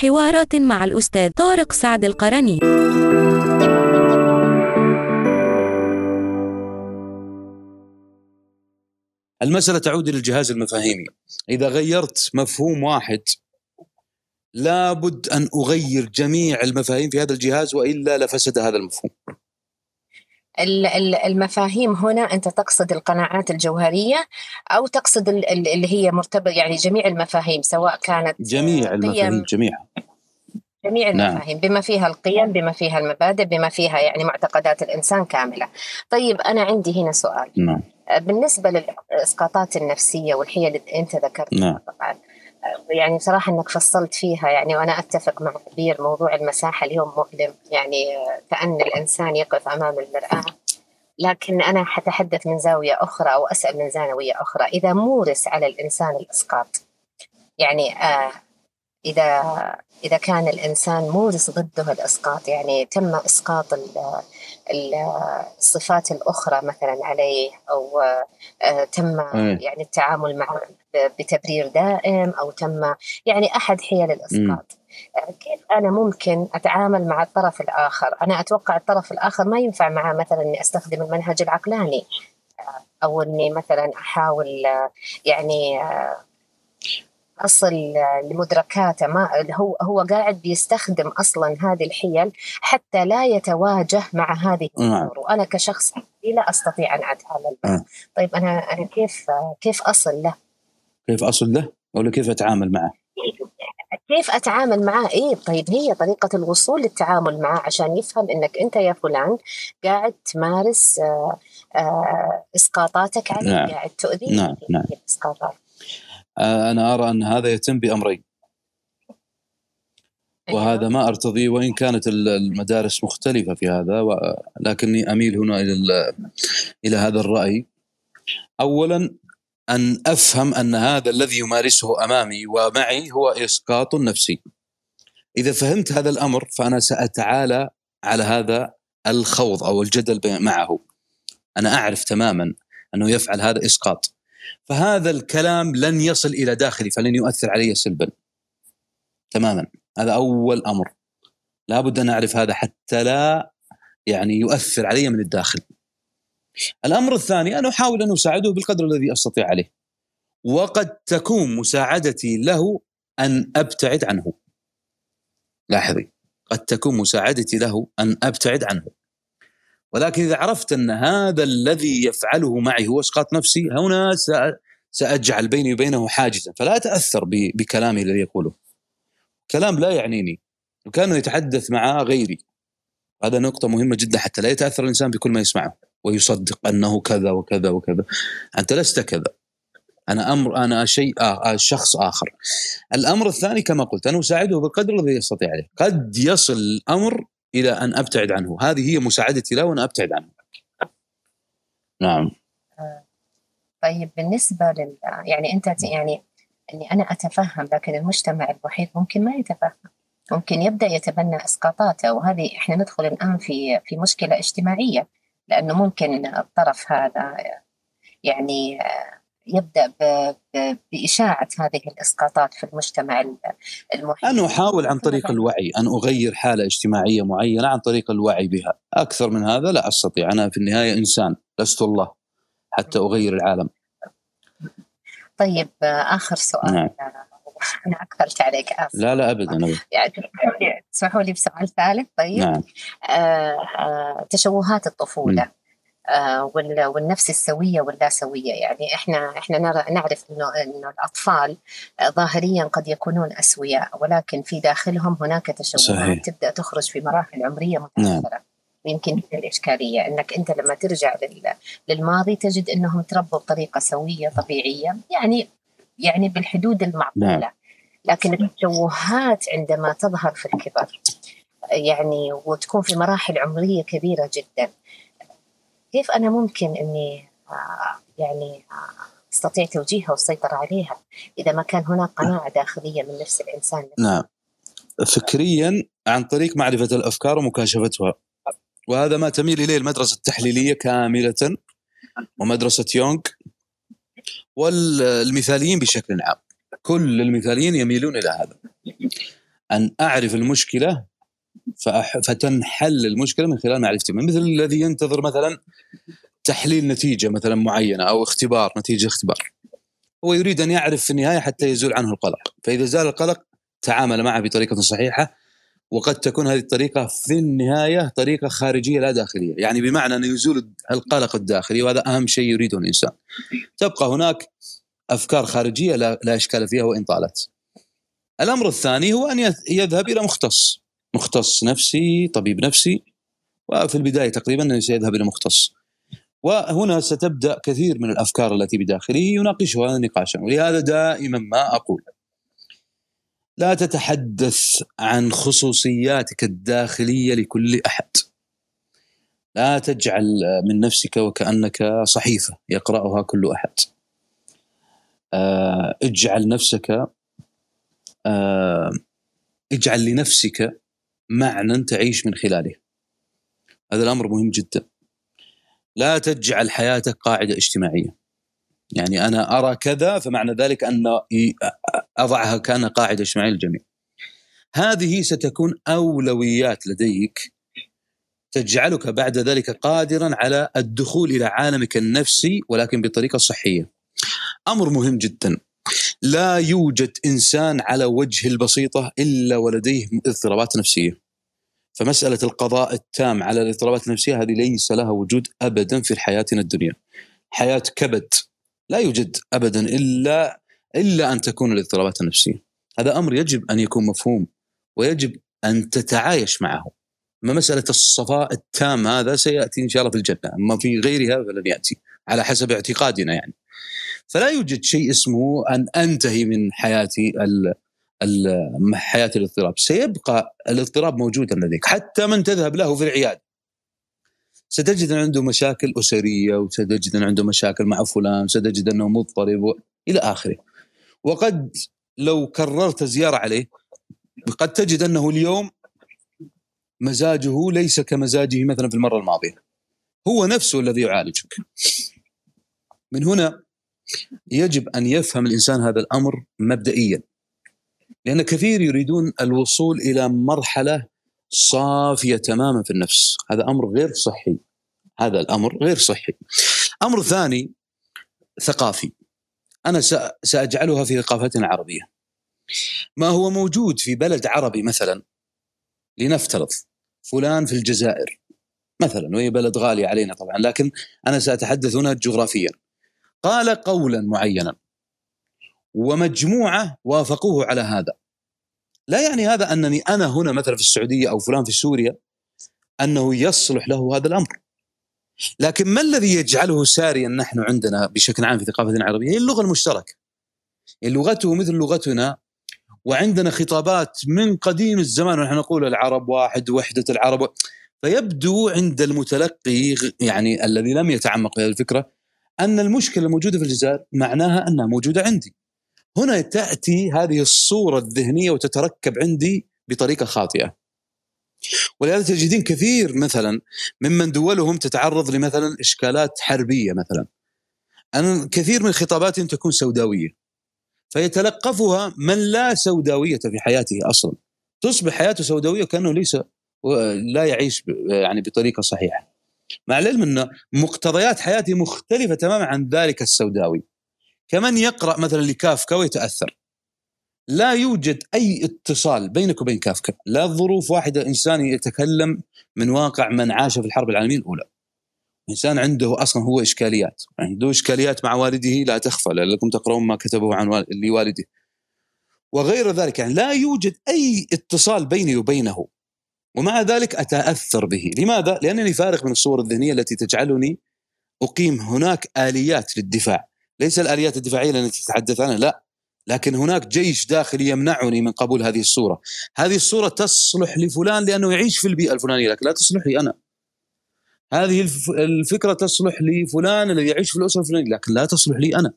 حوارات مع الأستاذ طارق سعد القرني. المسألة تعود إلى الجهاز المفاهيمي. إذا غيرت مفهوم واحد لابد أن أغير جميع المفاهيم في هذا الجهاز وإلا لفسد هذا المفهوم. ال- ال- المفاهيم هنا أنت تقصد القناعات الجوهرية أو تقصد ال- ال- اللي هي مرتبط يعني جميع المفاهيم سواء كانت جميع قيم المفاهيم جميعها جميع نعم. المفاهيم بما فيها القيم بما فيها المبادئ بما فيها يعني معتقدات الإنسان كاملة. طيب أنا عندي هنا سؤال. نعم. بالنسبة للإسقاطات النفسية والحيل اللي أنت ذكرتها نعم. طبعا. يعني صراحة أنك فصلت فيها يعني وأنا أتفق مع كبير موضوع المساحة اليوم مؤلم. يعني كأن الإنسان يقف أمام المرآة لكن أنا حتحدث من زاوية أخرى أو أسأل من زاوية أخرى. إذا مورس على الإنسان الإسقاط يعني آه إذا إذا كان الإنسان مورس ضده الإسقاط يعني تم إسقاط الصفات الأخرى مثلا عليه أو آه، تم. يعني التعامل معه بتبرير دائم أو تم يعني أحد حيل الإسقاط. آه، كيف أنا ممكن أتعامل مع الطرف الآخر؟ أنا أتوقع الطرف الآخر ما ينفع معه مثلا أني أستخدم المنهج العقلاني آه، أو أني مثلا أحاول يعني آه، لمدركاته ما هو هو قاعد بيستخدم أصلا هذه الحيل حتى لا يتواجه مع هذه نعم. الأمور وأنا كشخص لا أستطيع أن أتعامل معه آه. طيب أنا أنا كيف كيف أصل له كيف أصل له ولا كيف أتعامل معه كيف أتعامل معاه إيه طيب هي طريقة الوصول للتعامل معاه عشان يفهم إنك أنت يا فلان قاعد تمارس آه، آه، إسقاطاتك عليه نعم. قاعد تؤذيه نعم، نعم. الاسقاطات أنا أرى أن هذا يتم بأمرين وهذا ما ارتضيه وإن كانت ال- المدارس مختلفة في هذا لكني أميل هنا إلى ال- إلى هذا الرأي. اولا أن أفهم أن هذا الذي يمارسه أمامي ومعي هو إسقاط نفسي. إذا فهمت هذا الأمر فأنا سأتعالى على هذا الخوض أو الجدل معه. أنا أعرف تماما أنه يفعل هذا إسقاط. فهذا الكلام لن يصل إلى داخلي فلن يؤثر علي سلبا. تماما. هذا أول أمر. لابد أن أعرف هذا حتى لا يعني يؤثر علي من الداخل. الأمر الثاني ان أحاول أن أساعده بالقدر الذي أستطيع عليه. وقد تكون مساعدتي له أن أبتعد عنه. لاحظي. قد تكون مساعدتي له أن أبتعد عنه. ولكن إذا عرفت أن هذا الذي يفعله معي هو اسقاط نفسي هنا سأ- سأجعل بيني وبينه حاجزا. فلا أتأثر ب- بكلامه الذي يقوله. كلام لا يعنيني وكأنه يتحدث مع غيري. هذا نقطة مهمة جدا حتى لا يتأثر الإنسان بكل ما يسمعه. ويصدق أنه كذا وكذا وكذا. أنت لست كذا. أنا أمر أنا شيء آه شخص آخر. الأمر الثاني كما قلت أنا أساعده بالقدر الذي يستطيع عليه. قد يصل الأمر إلى أن أبتعد عنه. هذه هي مساعدتي له وأن أبتعد عنه. نعم. طيب بالنسبة لل يعني أنت يعني اني أنا أتفهم لكن المجتمع الوحيد ممكن ما يتفهم. ممكن يبدأ يتبنى اسقاطاته وهذه إحنا ندخل الآن في في مشكلة اجتماعية لأنه ممكن الطرف هذا يعني يبدأ بإشاعة هذه الإسقاطات في المجتمع ال- المحيط. أن أحاول عن طريق الوعي أن أغير حالة اجتماعية معينة عن طريق الوعي بها. أكثر من هذا لا أستطيع. أنا في النهاية إنسان لست الله حتى أغير العالم. طيب آخر سؤال. نعم. أنا اكثرت عليك آسف. لا لا أبدا أبدا. يعني تسمحوا لي- بسؤال ثالث طيب. نعم. آه، آه، تشوهات الطفولة. آه، وال- والنفس السوية واللا سوية. يعني إحنا إحنا نرى نعرف إنه إنه الأطفال آه، ظاهريا قد يكونون أسوياء ولكن في داخلهم هناك تشوهات. تبدأ تخرج في مراحل عمرية متأخرة. ويمكن هي الإشكالية. إنك أنت لما ترجع لل- للماضي تجد إنهم تربوا بطريقة سوية طبيعية يعني يعني بالحدود المعقولة. نعم. لكن التشوهات عندما تظهر في الكبر يعني وتكون في مراحل عمرية كبيرة جدا كيف أنا ممكن أني آه، يعني آه، أستطيع توجيهها والسيطرة عليها إذا ما كان هناك قناعة داخلية من نفس الإنسان نعم. فكريا عن طريق معرفة الأفكار ومكاشفتها. وهذا ما تميل إليه المدرسة التحليلية كاملة ومدرسة يونغ والمثاليين بشكل عام. كل المثاليين يميلون إلى هذا. أن أعرف المشكلة فأح فتنحل المشكلة من خلال معرفتي. مثل الذي ينتظر مثلا تحليل نتيجة مثلا معينة أو اختبار نتيجة اختبار. هو يريد أن يعرف في النهاية حتى يزول عنه القلق. فإذا زال القلق تعامل معه بطريقة صحيحة وقد تكون هذه الطريقة في النهاية طريقة خارجية لا داخلية. يعني بمعنى انه يزول القلق الداخلي وهذا أهم شيء يريده الإنسان. تبقى هناك أفكار خارجية لا, لا إشكال فيها وإن طالت. الأمر الثاني هو أن يذهب إلى مختص. مختص نفسي طبيب نفسي وفي البداية تقريبا سيذهب إلى مختص. وهنا ستبدأ كثير من الأفكار التي بداخله يناقشها نقاشا ولهذا دائما ما أقول. لا تتحدث عن خصوصياتك الداخلية لكل أحد. لا تجعل من نفسك وكأنك صحيفة يقرأها كل أحد. آه، اجعل نفسك آه، اجعل لنفسك معنى تعيش من خلاله. هذا الأمر مهم جدا. لا تجعل حياتك قاعدة اجتماعية. يعني أنا أرى كذا فمعنى ذلك أن أضعها كان قاعدة اجتماعية للجميع. هذه ستكون أولويات لديك. تجعلك بعد ذلك قادرا على الدخول إلى عالمك النفسي ولكن بطريقة صحية. أمر مهم جدا. لا يوجد إنسان على وجه البسيطة إلا ولديه اضطرابات نفسية. فمسألة القضاء التام على الاضطرابات النفسية هذه ليس لها وجود ابدا في حياتنا الدنيا. حياة كبد لا يوجد ابدا إلا إلا أن تكون الاضطرابات النفسية. هذا أمر يجب أن يكون مفهوم ويجب أن تتعايش معه. أما مسألة الصفاء التام هذا سيأتي إن شاء الله في الجنة أما في غيرها فلن يأتي على حسب اعتقادنا يعني. فلا يوجد شيء اسمه أن أنتهي من حياتي حياه الاضطراب. سيبقى الاضطراب موجودا لديك حتى من تذهب له في العيادة. ستجد أن عنده مشاكل أسرية وستجد أن عنده مشاكل مع فلان ستجد أنه مضطرب و... إلى آخره. وقد لو كررت زيارة عليه قد تجد أنه اليوم مزاجه ليس كمزاجه مثلا في المرة الماضية. هو نفسه الذي يعالجك. من هنا يجب أن يفهم الإنسان هذا الأمر مبدئيا. لأن كثير يريدون الوصول إلى مرحلة صافية تماما في النفس. هذا أمر غير صحي. هذا الأمر غير صحي. أمر ثاني ثقافي. أنا سأجعلها في ثقافتنا العربيه ما هو موجود في بلد عربي مثلا لنفترض فلان في الجزائر مثلا وهي بلد غالي علينا طبعا لكن أنا سأتحدث هنا جغرافيا. قال قولا معينا. ومجموعة وافقوه على هذا. لا يعني هذا أنني أنا هنا مثلا في السعودية أو فلان في سوريا أنه يصلح له هذا الأمر. لكن ما الذي يجعله ساريا نحن عندنا بشكل عام في ثقافتنا العربية؟ هي اللغة المشتركة. لغته مثل لغتنا وعندنا خطابات من قديم الزمان ونحن نقول العرب واحد وحدة العرب. فيبدو عند المتلقي يعني الذي لم يتعمق في هذه الفكرة أن المشكلة الموجوده في الجزائر معناها أنها موجودة عندي. هنا تأتي هذه الصورة الذهنية وتتركب عندي بطريقة خاطئة. ولهذا تجدين كثير مثلا ممن دولهم تتعرض لمثلا إشكالات حربية مثلا. أن كثير من خطاباتهم تكون سوداوية. فيتلقفها من لا سوداوية في حياته أصلا. تصبح حياته سوداوية كانه ليس لا يعيش يعني بطريقة صحيحة. مع العلم أن مقتضيات حياته مختلفة تماما عن ذلك السوداوي. كمن يقرأ مثلا لكافكا ويتأثر لا يوجد أي اتصال بينك وبين كافكا. لا ظروف واحدة إنسان يتكلم من واقع من عاش في الحرب العالمية الأولى. إنسان عنده أصلا هو إشكاليات عنده إشكاليات مع والده لا تخفى لعلكم تقرؤون ما كتبه عن لوالده. وغير ذلك يعني لا يوجد أي اتصال بيني وبينه. ومع ذلك أتأثر به. لماذا؟ لأنني فارغ من الصور الذهنية التي تجعلني أقيم هناك آليات للدفاع. ليس الآليات الدفاعية التي تتحدث عنها لا. لكن هناك جيش داخلي يمنعني من قبول هذه الصورة. هذه الصورة تصلح لفلان لأنه يعيش في البيئة الفلانية لكن لا تصلح لي أنا. هذه الفكرة تصلح لفلان الذي يعيش في الأسرة الفلانية لكن لا تصلح لي أنا.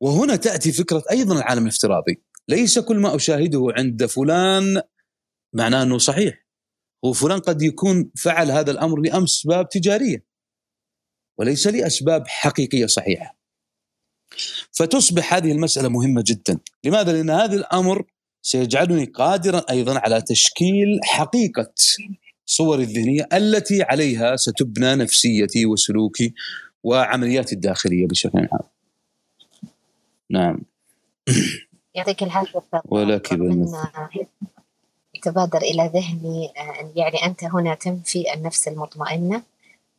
وهنا تأتي فكرة أيضا العالم الافتراضي. ليس كل ما أشاهده عند فلان معناه أنه صحيح هو فلان قد يكون فعل هذا الأمر لاسباب تجارية وليس لأسباب حقيقية صحيحة. فتصبح هذه المسألة مهمة جدا، لماذا؟ لأن هذا الأمر سيجعلني قادرا أيضا على تشكيل حقيقة صوري الذهنية التي عليها ستبنى نفسيتي وسلوكي وعملياتي الداخلية بشكل عام. نعم يعطيك العافية أستاذ ولك تبادر إلى ذهني آه، يعني أنت هنا تنفي النفس المطمئنة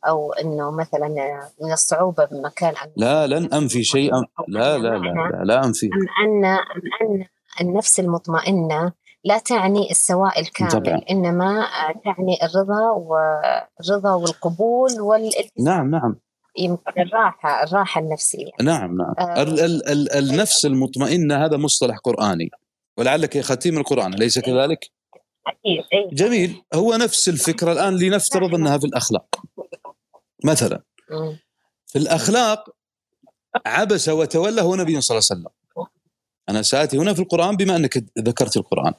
أو أنه مثلا آه، من الصعوبة بمكان أن لا لن أنفي شيئا. لا لا لا لا, لا أنفي. أم أن أم أن النفس المطمئنة لا تعني السواء الكامل طبعاً. إنما آه، تعني الرضا والرضا والقبول وال نعم نعم. يمكن الراحة الراحة النفسية. نعم نعم. آه. ال ال ال النفس المطمئنة هذا مصطلح قرآني. ولعلك اخذتيه من القرآن أليس كذلك؟ أكيد أي. جميل. هو نفس الفكرة الآن لنفترض أنها في الأخلاق. مثلا. في الأخلاق عبس وتولى هو نبي صلى الله عليه وسلم. أنا سآتي هنا في القرآن بما أنك ذكرت القرآن.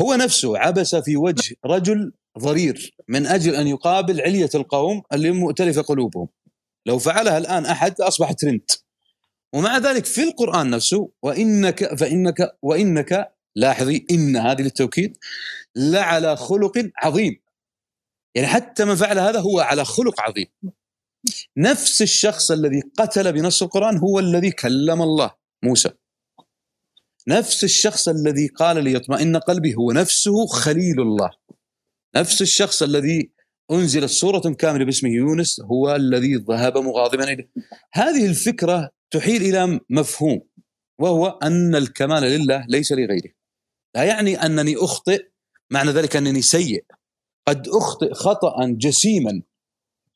هو نفسه عبس في وجه رجل ضرير من أجل أن يقابل علية القوم اللي مؤتلفة قلوبهم. لو فعلها الآن أحد اصبح ترند. ومع ذلك في القرآن نفسه وإنك فإنك وإنك لاحظي إن هذه للتوكيد لعلى خلق عظيم. يعني حتى من فعل هذا هو على خلق عظيم. نفس الشخص الذي قتل بنص القرآن هو الذي كلم الله موسى. نفس الشخص الذي قال ليطمئن قلبي هو نفسه خليل الله. نفس الشخص الذي أنزلت سورة كاملة باسمه يونس هو الذي ذهب مغاضبا إليه. هذه الفكرة تحيل إلى مفهوم وهو أن الكمال لله ليس لغيره. لا يعني أنني أخطئ معنى ذلك أنني سيء. قد أخطئ خطأ جسيما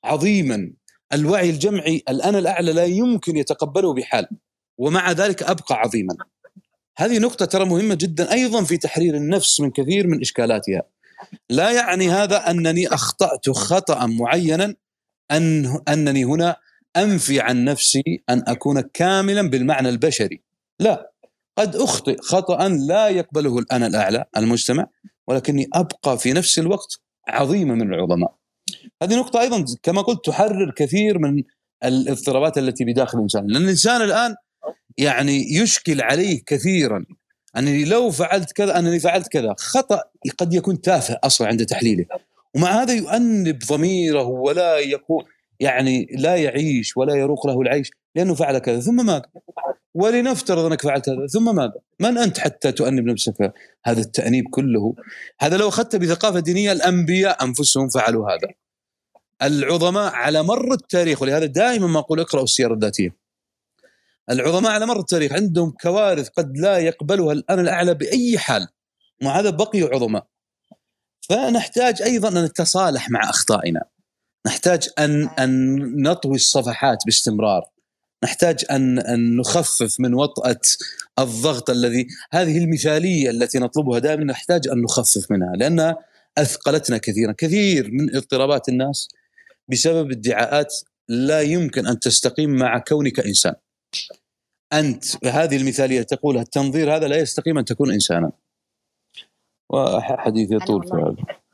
عظيما. الوعي الجمعي الأنا الأعلى لا يمكن يتقبله بحال ومع ذلك أبقى عظيما. هذه نقطة ترى مهمة جدا أيضا في تحرير النفس من كثير من إشكالاتها. لا يعني هذا أنني أخطأت خطأ معينا أن أنني هنا أنفي عن نفسي أن أكون كاملا بالمعنى البشري. لا. قد أخطئ خطأ لا يقبله الأنا الأعلى المجتمع ولكني أبقى في نفس الوقت عظيما من العظماء. هذه نقطة أيضا كما قلت تحرر كثير من الاضطرابات التي بداخل الإنسان لأن الإنسان الآن يعني يشكل عليه كثيرا أنني لو فعلت كذا أنني فعلت كذا خطأ قد يكون تافه أصلا عند تحليله. ومع هذا يؤنب ضميره ولا يكون يعني لا يعيش ولا يروق له العيش. لأنه فعل كذا ثم ماذا ولنفترض أنك فعلت هذا ثم ماذا من أنت حتى تؤنب نفسك هذا التأنيب كله؟ هذا لو أخذت بثقافة دينية الأنبياء أنفسهم فعلوا هذا. العظماء على مر التاريخ ولهذا دائما ما أقول اقرأوا السير الذاتية. العظماء على مر التاريخ عندهم كوارث قد لا يقبلها الأنا الأعلى بأي حال. مع هذا بقيوا عظماء. فنحتاج أيضا أن نتصالح مع أخطائنا. نحتاج أن أن نطوي الصفحات باستمرار. نحتاج أن أن نخفف من وطأة الضغط الذي هذه المثالية التي نطلبها دائما نحتاج أن نخفف منها لأنها أثقلتنا كثيرا. كثير من اضطرابات الناس بسبب ادعاءات لا يمكن أن تستقيم مع كونك إنسان. أنت هذه المثالية تقولها التنظير هذا لا يستقيم أن تكون إنسانا. وحديث يطول في هذا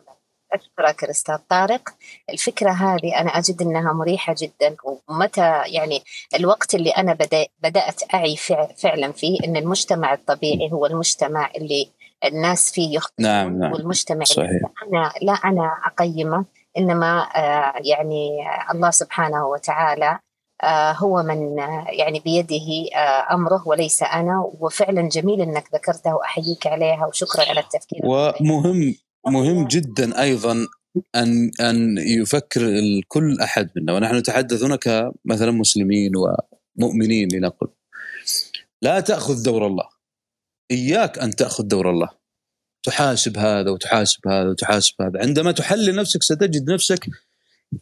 أشكرك الأستاذ طارق الفكرة هذه أنا أجد أنها مريحة جدا ومتى يعني الوقت اللي أنا بدأ بدأت أعي فع- فعلا فيه أن المجتمع الطبيعي هو المجتمع اللي الناس فيه يخطئون نعم، نعم. والمجتمع صحيح. اللي أنا لا أنا أقيمه إنما آه، يعني الله سبحانه وتعالى آه، هو من آه، يعني بيده أمره وليس أنا وفعلا جميل أنك ذكرتها وأحييك عليها وشكرا على التفكير ومهم مهم جدا أيضا أن أن يفكر كل أحد منا ونحن نتحدث هنا كمثلا مسلمين ومؤمنين لنقل. لا تأخذ دور الله. إياك أن تأخذ دور الله. تحاسب هذا وتحاسب هذا وتحاسب هذا. عندما تحلل نفسك ستجد نفسك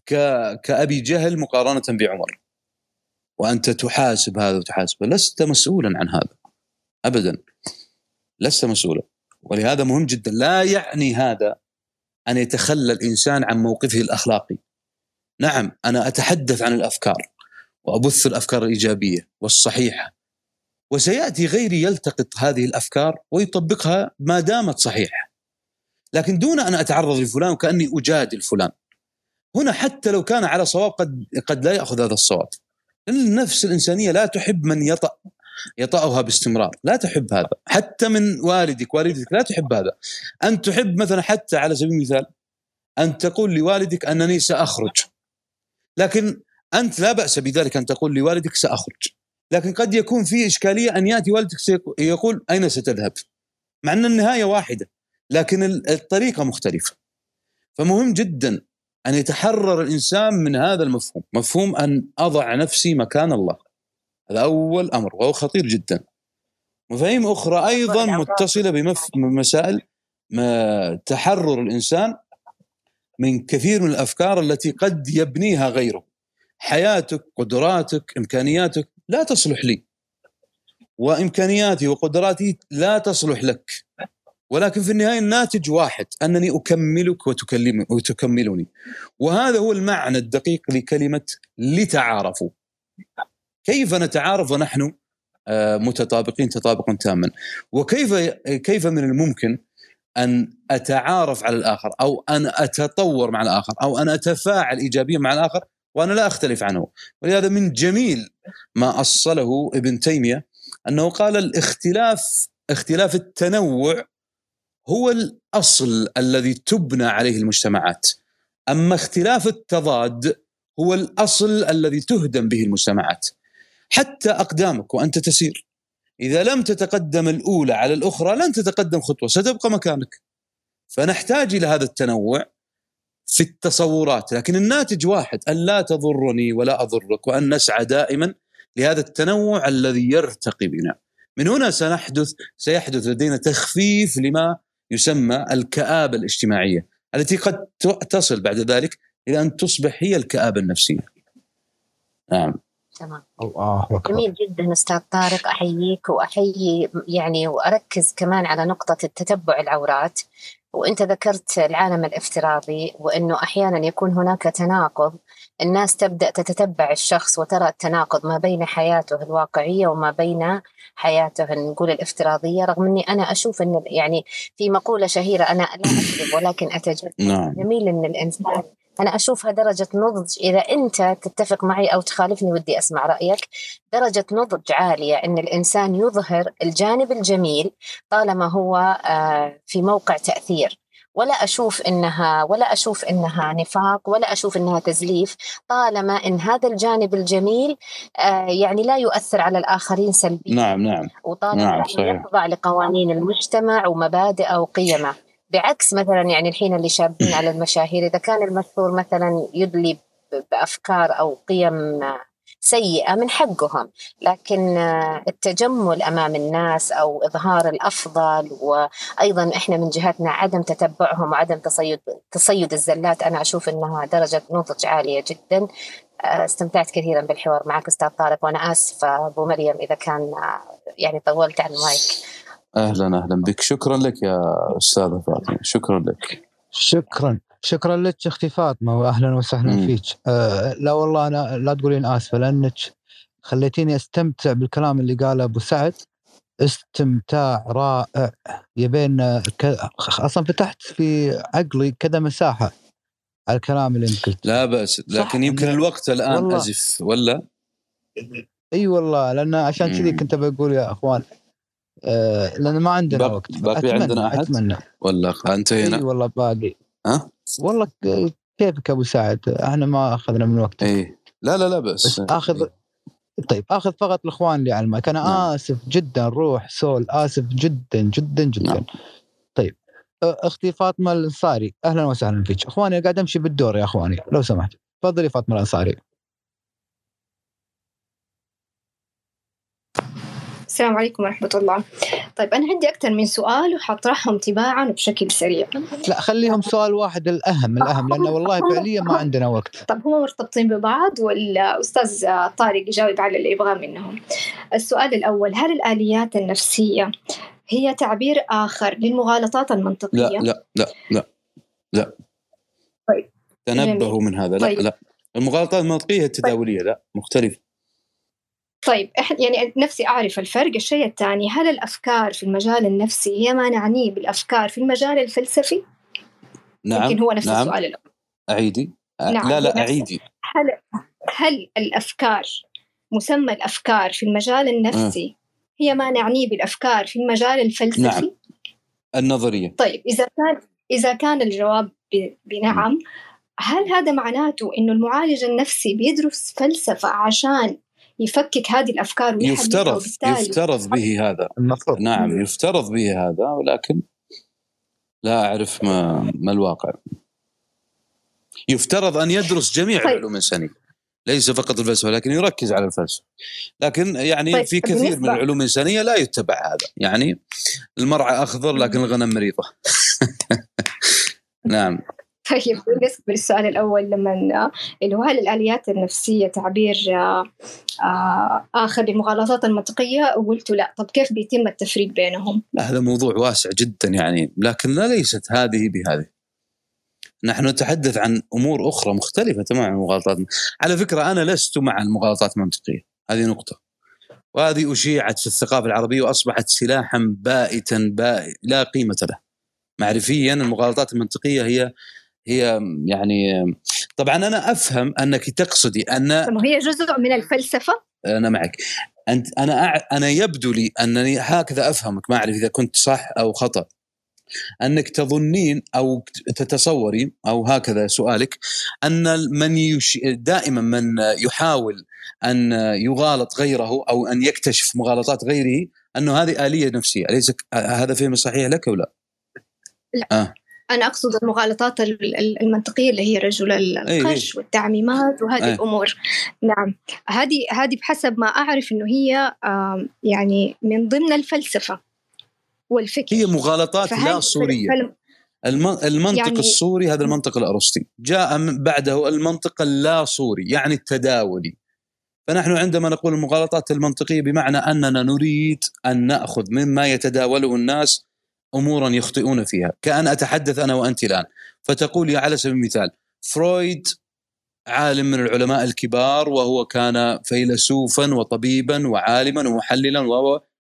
ك... كأبي جهل مقارنة بعمر. وأنت تحاسب هذا وتحاسب. لست مسؤولا عن هذا. ابدا. لست مسؤولا. ولهذا مهم جدا. لا يعني هذا أن يتخلى الإنسان عن موقفه الأخلاقي. نعم أنا أتحدث عن الأفكار وأبث الأفكار الإيجابية والصحيحة. وسيأتي غيري يلتقط هذه الأفكار ويطبقها ما دامت صحيحة. لكن دون أن أتعرض لفلان وكأني أجادل فلان. هنا حتى لو كان على صواب قد قد لا يأخذ هذا الصواب. النفس الإنسانية لا تحب من يطأ. يطأها باستمرار. لا تحب هذا. حتى من والدك والدتك لا تحب هذا. أن تحب مثلا حتى على سبيل المثال أن تقول لوالدك أنني سأخرج. لكن أنت لا بأس بذلك أن تقول لوالدك سأخرج. لكن قد يكون في إشكالية أن يأتي والدك يقول أين ستذهب؟ مع أن النهاية واحدة لكن ال- الطريقة مختلفة. فمهم جدا أن يتحرر الإنسان من هذا المفهوم. مفهوم أن أضع نفسي مكان الله. هذا أول أمر وهو خطير جدا. مفاهيم أخرى أيضا متصلة بمف- بمسائل ما تحرر الإنسان من كثير من الأفكار التي قد يبنيها غيره. حياتك قدراتك إمكانياتك لا تصلح لي. وإمكانياتي وقدراتي لا تصلح لك. ولكن في النهاية الناتج واحد أنني أكملك وتكلم وتكملني. وهذا هو المعنى الدقيق لكلمة لتعارفوا. كيف نتعارف ونحن آه، متطابقين تطابقا تاما؟ وكيف كيف من الممكن أن أتعارف على الآخر أو أن أتطور مع الآخر أو أن أتفاعل ايجابيا مع الآخر وأنا لا أختلف عنه؟ ولهذا من جميل ما أصله ابن تيمية أنه قال الاختلاف اختلاف التنوع هو الأصل الذي تبنى عليه المجتمعات. أما اختلاف التضاد هو الأصل الذي تهدم به المجتمعات. حتى أقدامك وأنت تسير. إذا لم تتقدم الأولى على الأخرى لن تتقدم خطوة ستبقى مكانك. فنحتاج إلى هذا التنوع في التصورات لكن الناتج واحد أن لا تضرني ولا أضرك وأن نسعى دائما لهذا التنوع الذي يرتقي بنا. من هنا سنحدث سيحدث لدينا تخفيف لما يسمى الكآبة الاجتماعية التي قد تصل بعد ذلك إلى أن تصبح هي الكآبة النفسية. نعم. تمام. الله أكبر. جميل جدا أستاذ طارق أحييك وأحيي يعني وأركز كمان على نقطة التتبع العورات. وأنت ذكرت العالم الافتراضي وأنه أحيانا يكون هناك تناقض. الناس تبدأ تتتبع الشخص وترى التناقض ما بين حياته الواقعية وما بين حياته نقول الافتراضية. رغم أني أنا أشوف أن يعني في مقولة شهيرة أنا لا أكذب ولكن اتجسد نعم. جميل إن الإنسان أنا اشوفها درجة نضج إذا أنت تتفق معي أو تخالفني ودي أسمع رأيك درجة نضج عالية إن الإنسان يظهر الجانب الجميل طالما هو آه، في موقع تأثير. ولا أشوف إنها ولا أشوف إنها نفاق ولا أشوف إنها تزليف طالما إن هذا الجانب الجميل آه، يعني لا يؤثر على الآخرين سلبيا. نعم نعم. وطالما نعم،. يخضع لقوانين المجتمع ومبادئه وقيمه. بعكس مثلا يعني الحين اللي شابين على المشاهير إذا كان المشهور مثلا يدلي ب- بأفكار أو قيم سيئة من حقهم لكن التجمل أمام الناس أو إظهار الأفضل وأيضا إحنا من جهتنا عدم تتبعهم وعدم تصيد تصيد الزلات أنا أشوف إنها درجة نضج عالية جدا. استمتعت كثيرا بالحوار معك أستاذ طارق وأنا آسفة أبو مريم إذا كان يعني طولت على المايك. أهلا أهلا بك. شكرا لك يا أستاذة فاطمة. شكرا لك. شكرا. شكرا لك أختي فاطمه واهلا وسهلا مم. فيك. آه لا والله أنا لا تقولين آسفة لأنك خليتيني أستمتع بالكلام اللي قاله أبو سعد. استمتاع رائع. يبين آه، ك... أصلا فتحت في عقلي كذا مساحة على الكلام اللي أنت قلت. لا بأس. لكن. يمكن الوقت الآن والله. أزف ولا؟ إي والله لأن عشان كذي. كنت بقول يا أخوان آه لأن ما عندنا باق- وقت. باقي أتمنى عندنا أحد؟ أتمنى. ولا انتهينا إي والله باقي. ها؟ والله كيفك أبو سعد؟ إحنا ما أخذنا من وقتك. إي. لا لا لا بس بس اخذ طيب آخذ فقط الإخوان اللي المايك. أنا نعم. آسف جدا روح سول آسف جدا جدا جدا. نعم. طيب أختي فاطمة الأنصاري. أهلا وسهلا فيك. إخواني قاعد أمشي بالدور يا إخواني لو سمحت. تفضلي فاطمة الأنصاري. السلام عليكم ورحمة الله. طيب أنا عندي أكثر من سؤال وحطرحهم تباعا وبشكل سريع. لا خليهم سؤال واحد الأهم الأهم لأنه والله فعليا ما عندنا وقت. طب هم مرتبطين ببعض والأستاذ طارق يجاوب على اللي يبغاه منهم. السؤال الأول هل الآليات النفسية هي تعبير آخر للمغالطات المنطقية؟ لا لا لا لا لا. طيب. تنبهوا من هذا لا طيب. لا. المغالطات المنطقية التداولية لا مختلف طيب يعني نفسي أعرف الفرق. الشيء الثاني هل الأفكار في المجال النفسي هي ما نعنيه بالأفكار في المجال الفلسفي؟ نعم يمكن هو نفس نعم. السؤال الأول. أعيدي؟ نعم، لا لا أعيدي. هل هل الأفكار مسمى الأفكار في المجال النفسي هي ما نعنيه بالأفكار في المجال الفلسفي؟ نعم. النظرية. طيب إذا كان إذا كان الجواب بنعم هل هذا معناته إنه المعالج النفسي بيدرس فلسفة عشان يفكك هذه الأفكار يفترض يفترض به هذا. المفروض نعم يفترض به هذا ولكن لا أعرف ما ما الواقع. يفترض أن يدرس جميع طيب. العلوم الإنسانية. ليس فقط الفلسفة لكن يركز على الفلسفة. لكن يعني طيب، في كثير من العلوم الإنسانية لا يتبع هذا. يعني المرعى أخضر لكن الغنم مريضة. نعم. طيب بالنسبة للسؤال الأول لما اللي هو هل الآليات النفسية تعبير آه، آه، آخر للمغالطات المنطقية؟ قلت لا. طب كيف بيتم التفريق بينهم؟ هذا موضوع واسع جدا يعني لكن ليست هذه بهذه. نحن نتحدث عن أمور أخرى مختلفة تماما عن المغالطات على فكرة أنا لست مع المغالطات المنطقية هذه نقطة. وهذه أشيعت في الثقافة العربية وأصبحت سلاحا بائتا بائ لا قيمة له. معرفيا المغالطات المنطقية هي هي يعني طبعا أنا أفهم أنك تقصدي أن طب هي جزء من الفلسفة؟ أنا معك. أنت أنا أع... أنا يبدو لي أنني هكذا أفهمك ما أعرف إذا كنت صح أو خطأ. أنك تظنين أو تتصوري أو هكذا سؤالك أن من يش... دائما من يحاول أن يغالط غيره أو أن يكتشف مغالطات غيره أنه هذه آلية نفسية. أليس هذا فهم صحيح لك أو لا؟ أنا أقصد المغالطات ال- ال- المنطقية اللي هي رجل ال- إيه. القش والتعميمات وهذه إيه. الأمور. نعم. هذه هذه بحسب ما أعرف إنه هي يعني من ضمن الفلسفة والفكر. هي مغالطات لا الم- المنطق يعني- الصوري هذا المنطق الأرسطي. جاء بعده المنطق اللا صوري يعني التداولي. فنحن عندما نقول المغالطات المنطقية بمعنى أننا نريد أن نأخذ مما يتداوله الناس أمورا يخطئون فيها. كأن أتحدث أنا وأنت الآن. فتقول يا على سبيل المثال فرويد عالم من العلماء الكبار وهو كان فيلسوفا وطبيبا وعالما ومحللا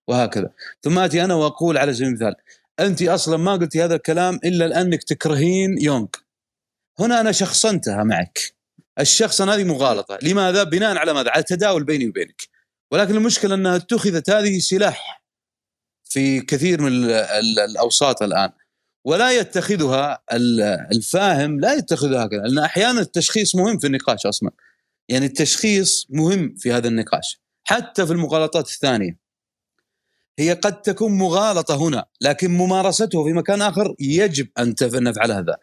وهكذا. ثم آتي أنا وأقول على سبيل المثال أنت أصلا ما قلتي هذا الكلام إلا لأنك تكرهين يونغ. هنا أنا شخصنتها معك. الشخصن هذه مغالطة. لماذا؟ بناء على ماذا؟ على تداول بيني وبينك. ولكن المشكلة أنها اتخذت هذه سلاح في كثير من ال- ال- الأوساط الآن. ولا يتخذها ال- الفاهم لا يتخذها هكذا لأن أحيانا التشخيص مهم في النقاش أصلا. يعني التشخيص مهم في هذا النقاش حتى في المغالطات الثانية. هي قد تكون مغالطة هنا لكن ممارسته في مكان آخر يجب أن نفعل هذا.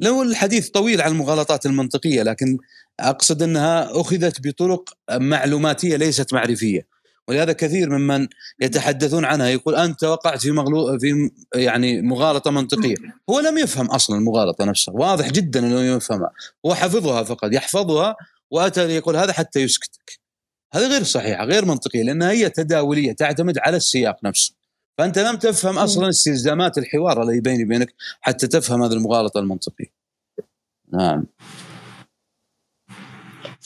لو الحديث طويل عن المغالطات المنطقية لكن أقصد أنها أخذت بطرق معلوماتية ليست معرفية. ولهذا كثير ممن يتحدثون عنها. يقول أنت وقعت في مغلو في يعني مغالطة منطقية. هو لم يفهم أصلا المغالطة نفسها. واضح جدا إنه لم يفهمها. هو حفظها فقط. يحفظها وأتى يقول هذا حتى يسكتك. هذا غير صحيحة غير منطقية لأنها هي تداولية تعتمد على السياق نفسه. فأنت لم تفهم أصلا استلزامات الحوار الذي بيني وبينك حتى تفهم هذه المغالطة المنطقية. نعم.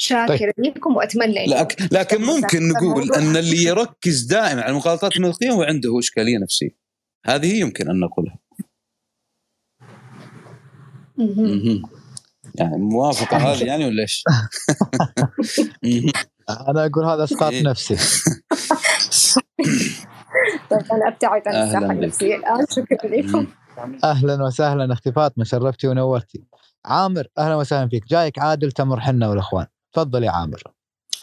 شاكرة لكم وأتمنى إنه لكن, لكن ممكن نقول. أن اللي يركز دائما على المغالطات المنطقيه هو عنده إشكالية نفسية. هذه يمكن أن نقولها. يعني موافقة هذه يعني ولا إيش؟ أنا أقول هذا إسقاط إيه. نفسي. طيب أنا أبتعد عن بك. النفسية الآن. شكرا لكم. أهلا وسهلا أختي فاطمه شرفتي ونورتي. عامر أهلا وسهلا فيك. جايك عادل تمر حنا والإخوان. تفضل يا عامر.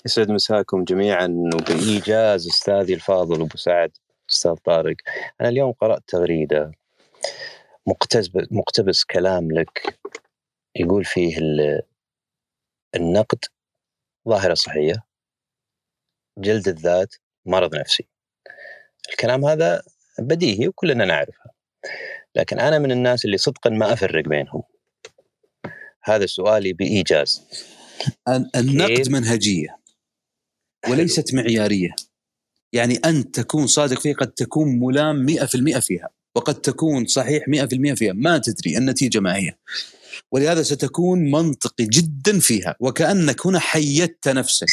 يسعد مساكم جميعا وبايجاز أستاذي الفاضل أبو سعد أستاذ طارق. أنا اليوم قرأت تغريدة مقتبس مقتبس كلام لك يقول فيه ال- النقد ظاهرة صحية جلد الذات مرض نفسي. الكلام هذا بديهي وكلنا نعرفه لكن أنا من الناس اللي صدقا ما أفرق بينهم. هذا سؤالي بإيجاز. النقد؟ منهجية وليست معيارية. يعني انت تكون صادق فيها قد تكون ملام 100% فيها وقد تكون صحيح 100% فيها. ما تدري النتيجة ما هي. ولهذا ستكون منطقي جدا فيها وكأنك هنا حيدت نفسك.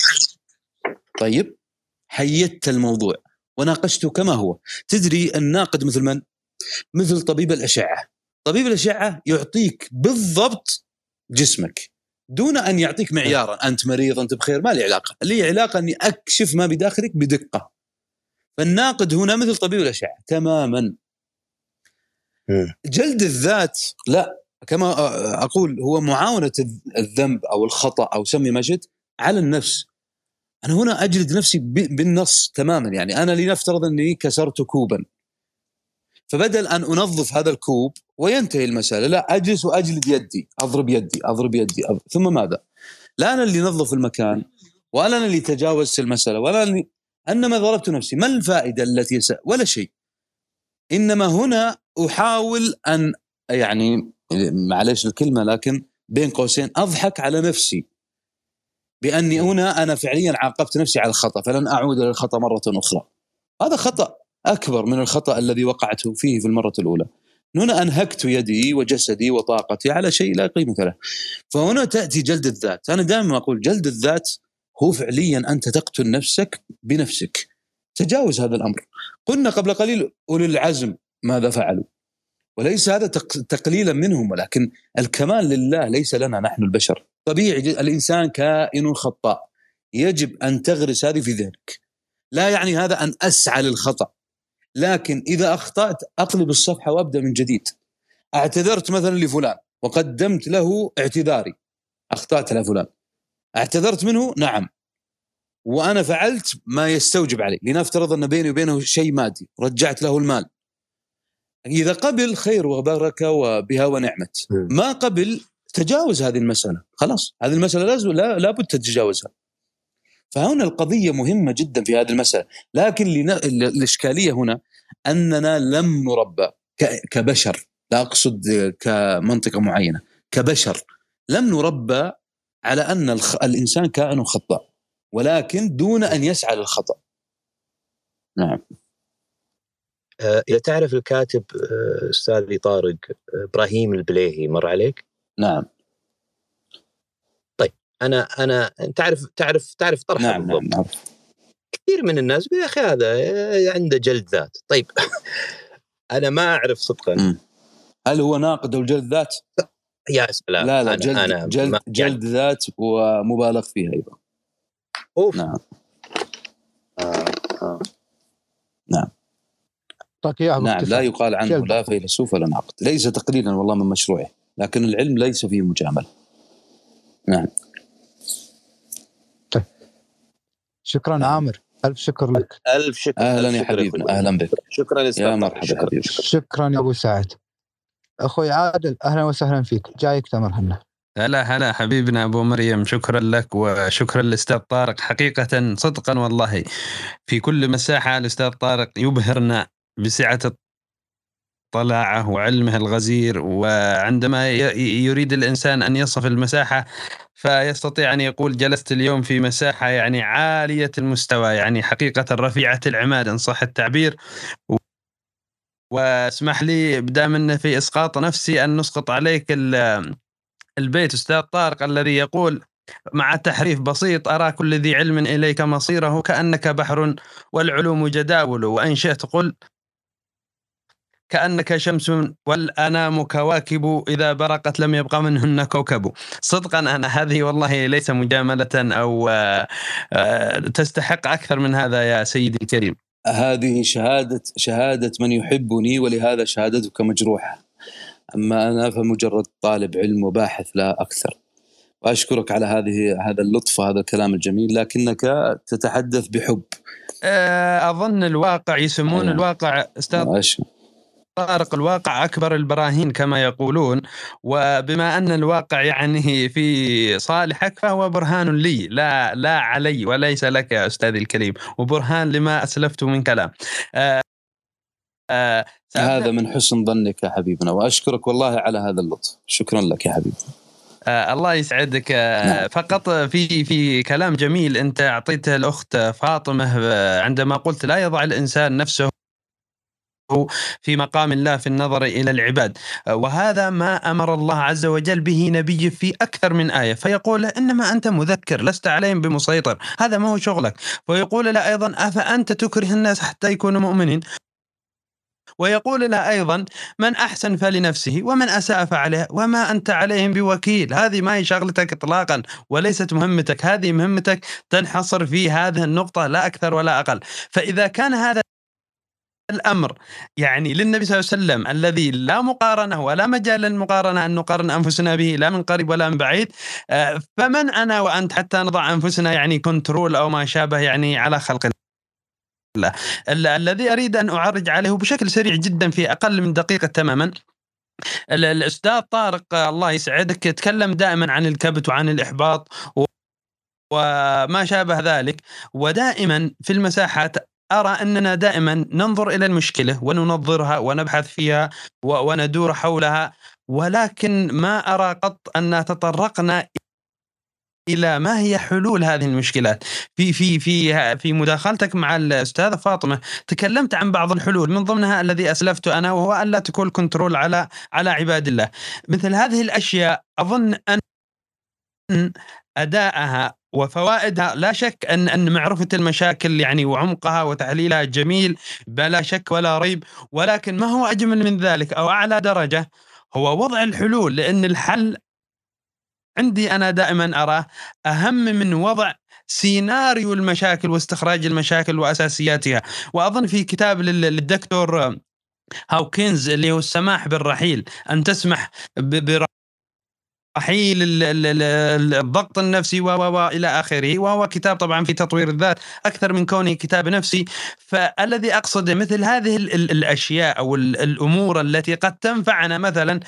طيب حيدت الموضوع وناقشته كما هو. تدري الناقد مثل من؟ مثل طبيب الأشعة. طبيب الأشعة يعطيك بالضبط جسمك. دون أن يعطيك معيارا. أنت مريض أنت بخير ما لي علاقة. لي علاقة أني أكشف ما بداخلك بدقة. فالناقد هنا مثل طبيب الأشعة تماما. مم. جلد الذات لا كما أقول هو معاونة الذنب أو الخطأ أو سمي ما شئت على النفس. أنا هنا أجلد نفسي بالنص تماما. يعني أنا لنفترض أني كسرت كوبا. فبدل أن أنظف هذا الكوب وينتهي المسألة لا أجلس وأجلد يدي أضرب يدي أضرب يدي أضرب. ثم ماذا؟ لا أنا اللي نظف المكان ولا أنا اللي تجاوزت المسألة ولا أنا أنما ضربت نفسي ما الفائدة التي س... ولا شيء إنما هنا أحاول أن يعني معلش الكلمة لكن بين قوسين أضحك على نفسي بأني هنا أنا فعليا عاقبت نفسي على الخطأ فلن أعود إلى الخطأ مرة أخرى هذا خطأ أكبر من الخطأ الذي وقعت فيه في المرة الأولى. هنا أنهكت يدي وجسدي وطاقتي على شيء لا قيمة له. فهنا تأتي جلد الذات. أنا دائما أقول جلد الذات هو فعليا أنت تقتل نفسك بنفسك. تجاوز هذا الأمر. قلنا قبل قليل أولي العزم ماذا فعلوا؟ وليس هذا تق- تقليلا منهم ولكن الكمال لله ليس لنا نحن البشر. طبيعي الإنسان كائن خطاء. يجب أن تغرس هذه في ذهنك. لا يعني هذا أن أسعى للخطأ. لكن إذا أخطأت اقلب الصفحة وأبدأ من جديد. اعتذرت مثلا لفلان وقدمت له اعتذاري. أخطأت لفلان اعتذرت منه؟ نعم. وأنا فعلت ما يستوجب علي. لنفترض أن بيني وبينه شيء مادي. رجعت له المال. إذا قبل خير وبركة وبها ونعمت. مم. ما قبل تجاوز هذه المسألة. خلاص. هذه المسألة لازم لا لابد تتجاوزها. فهنا القضية مهمة جدا في هذه المسألة. لكن لنا الإشكالية هنا أننا لم نربى ك- كبشر لا أقصد كمنطقة معينة كبشر. لم نربى على أن الخ... الإنسان كائن خطاء ولكن دون أن يسعى للخطأ. نعم. إذا تعرف الكاتب آه، استاذي طارق آه، إبراهيم البليهي مر عليك؟ نعم. أنا أنا تعرف تعرف تعرف طرحه نعم بالضبط. نعم, نعم. كثير من الناس يقول يا أخي هذا عنده جلد ذات طيب أنا ما أعرف صدقا مم. هل هو ناقد أو جلد ذات؟ يا سلام لا لا أنا جلد أنا جلد, ما- جلد ذات ومبالغ فيها أيضا أوف نعم آه، آه. اعطاك اياها نعم. لا يقال عنه جلد. لا فيلسوف ولا ناقد ليس تقليلا والله من مشروعه لكن العلم ليس فيه مجاملة نعم شكرا عامر ألف شكر لك. ألف شكر أهلا يا حبيبنا. أهلا بك. شكرا يا. مرحبا حبيبي. شكرا يا أبو سعد. أخوي عادل أهلا وسهلا فيك. جايك تمر هنا هلا هلا حبيبنا أبو مريم. شكرا لك وشكرا للاستاذ طارق. حقيقة صدقا والله في كل مساحة الأستاذ طارق يبهرنا بسعة طلاعه وعلمه الغزير وعندما يريد الإنسان أن يصف المساحة فيستطيع أن يقول جلست اليوم في مساحة يعني عالية المستوى يعني حقيقة رفيعة العماد إن صح التعبير. واسمح لي بدام انه في إسقاط نفسي أن نسقط عليك ال- البيت أستاذ طارق الذي يقول مع تحريف بسيط أرى كل ذي علم إليك مصيره كأنك بحر والعلوم جداول. وإن شئت قل كأنك شمس والانام كواكب إذا برقت لم يبق منهن كوكب. صدقا أنا هذه والله ليس مجاملة أو آه، آه، تستحق أكثر من هذا يا سيدي الكريم. هذه شهادة شهادة من يحبني ولهذا شهادتك مجروحة. أما أنا فمجرد طالب علم وباحث لا أكثر. وأشكرك على هذه هذا اللطف وهذا الكلام الجميل لكنك تتحدث بحب. آه، أظن الواقع يسمون أيوة. الواقع أستاذ أشكر. طارق الواقع أكبر البراهين كما يقولون وبما أن الواقع يعني في صالحك فهو برهان لي لا لا علي وليس لك يا أستاذي الكريم وبرهان لما أسلفت من كلام. آه آه هذا من حسن ظنك يا حبيبنا وأشكرك والله على هذا اللطف. شكرا لك يا حبيبي. آه الله يسعدك. آه نعم. فقط في في كلام جميل أنت أعطيته الأخت فاطمة آه، عندما قلت لا يضع الإنسان نفسه في مقام الله في النظر إلى العباد. آه، وهذا ما أمر الله عز وجل به نبيه في أكثر من آية. فيقول له إنما أنت مذكر لست عليهم بمسيطر هذا ما هو شغلك. ويقول له أيضا أفأنت تكره الناس حتى يكونوا مؤمنين؟ ويقول له أيضا من أحسن فلنفسه ومن أساء فعليها وما أنت عليهم بوكيل. هذه ما هي شغلتك اطلاقا وليست مهمتك. هذه مهمتك تنحصر في هذه النقطة لا أكثر ولا أقل. فإذا كان هذا الأمر. يعني للنبي صلى الله عليه وسلم الذي لا مقارنة ولا مجال للمقارنة أن نقارن أنفسنا به لا من قريب ولا من بعيد آه، فمن أنا وأنت حتى نضع أنفسنا يعني كنترول أو ما شابه يعني على خلق الله. ال- الذي أريد أن أعرج عليه بشكل سريع جدا في أقل من دقيقة تماما. ال- الأستاذ طارق الله يسعدك يتكلم دائما عن الكبت وعن الإحباط وما شابه ذلك. ودائما في المساحات أرى أننا دائما ننظر إلى المشكلة وننظرها ونبحث فيها وندور حولها ولكن ما أرى قط أن تطرقنا إلى ما هي حلول هذه المشكلات. في في في في مداخلتك مع الأستاذة فاطمة تكلمت عن بعض الحلول من ضمنها الذي أسلفت أنا وهو الا تكون كنترول على على عباد الله. مثل هذه الأشياء أظن أن ادائها وفوائدها لا شك أن أن معرفة المشاكل يعني وعمقها وتحليلها جميل بلا شك ولا ريب. ولكن ما هو أجمل من ذلك أو أعلى درجة؟ هو وضع الحلول لأن الحل عندي أنا دائما أراه أهم من وضع سيناريو المشاكل واستخراج المشاكل وأساسياتها. وأظن في كتاب لل- للدكتور هاوكنز اللي هو السماح بالرحيل أن تسمح برحيل ال- الضغط النفسي و إلى آخره وهو كتاب طبعا في تطوير الذات أكثر من كونه كتاب نفسي فالذي اقصده مثل هذه ال- ال- الأشياء أو ال- الأمور التي قد تنفعنا مثلا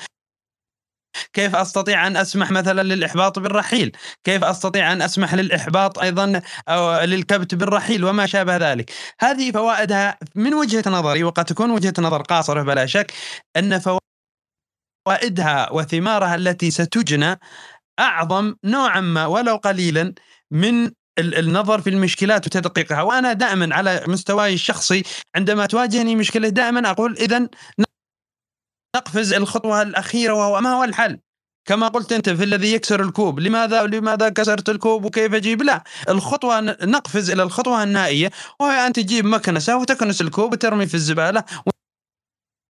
كيف أستطيع أن أسمح مثلا للإحباط بالرحيل؟ كيف أستطيع أن أسمح للإحباط أيضا أو للكبت بالرحيل وما شابه ذلك؟ هذه فوائدها من وجهة نظري وقد تكون وجهة نظر قاصرة بلا شك أن فوائدها وثمارها التي ستجنى أعظم نوعا ما ولو قليلا من ال- النظر في المشكلات وتدقيقها وأنا دائما على مستواي الشخصي عندما تواجهني مشكلة دائما أقول اذا نقفز الخطوة الأخيرة وهو ما هو الحل؟ كما قلت أنت في الذي يكسر الكوب، لماذا لماذا كسرت الكوب وكيف أجيب؟ لا، الخطوة نقفز إلى الخطوة النهائية وهي أن تجيب مكنسة وتكنس الكوب وترمي في الزبالة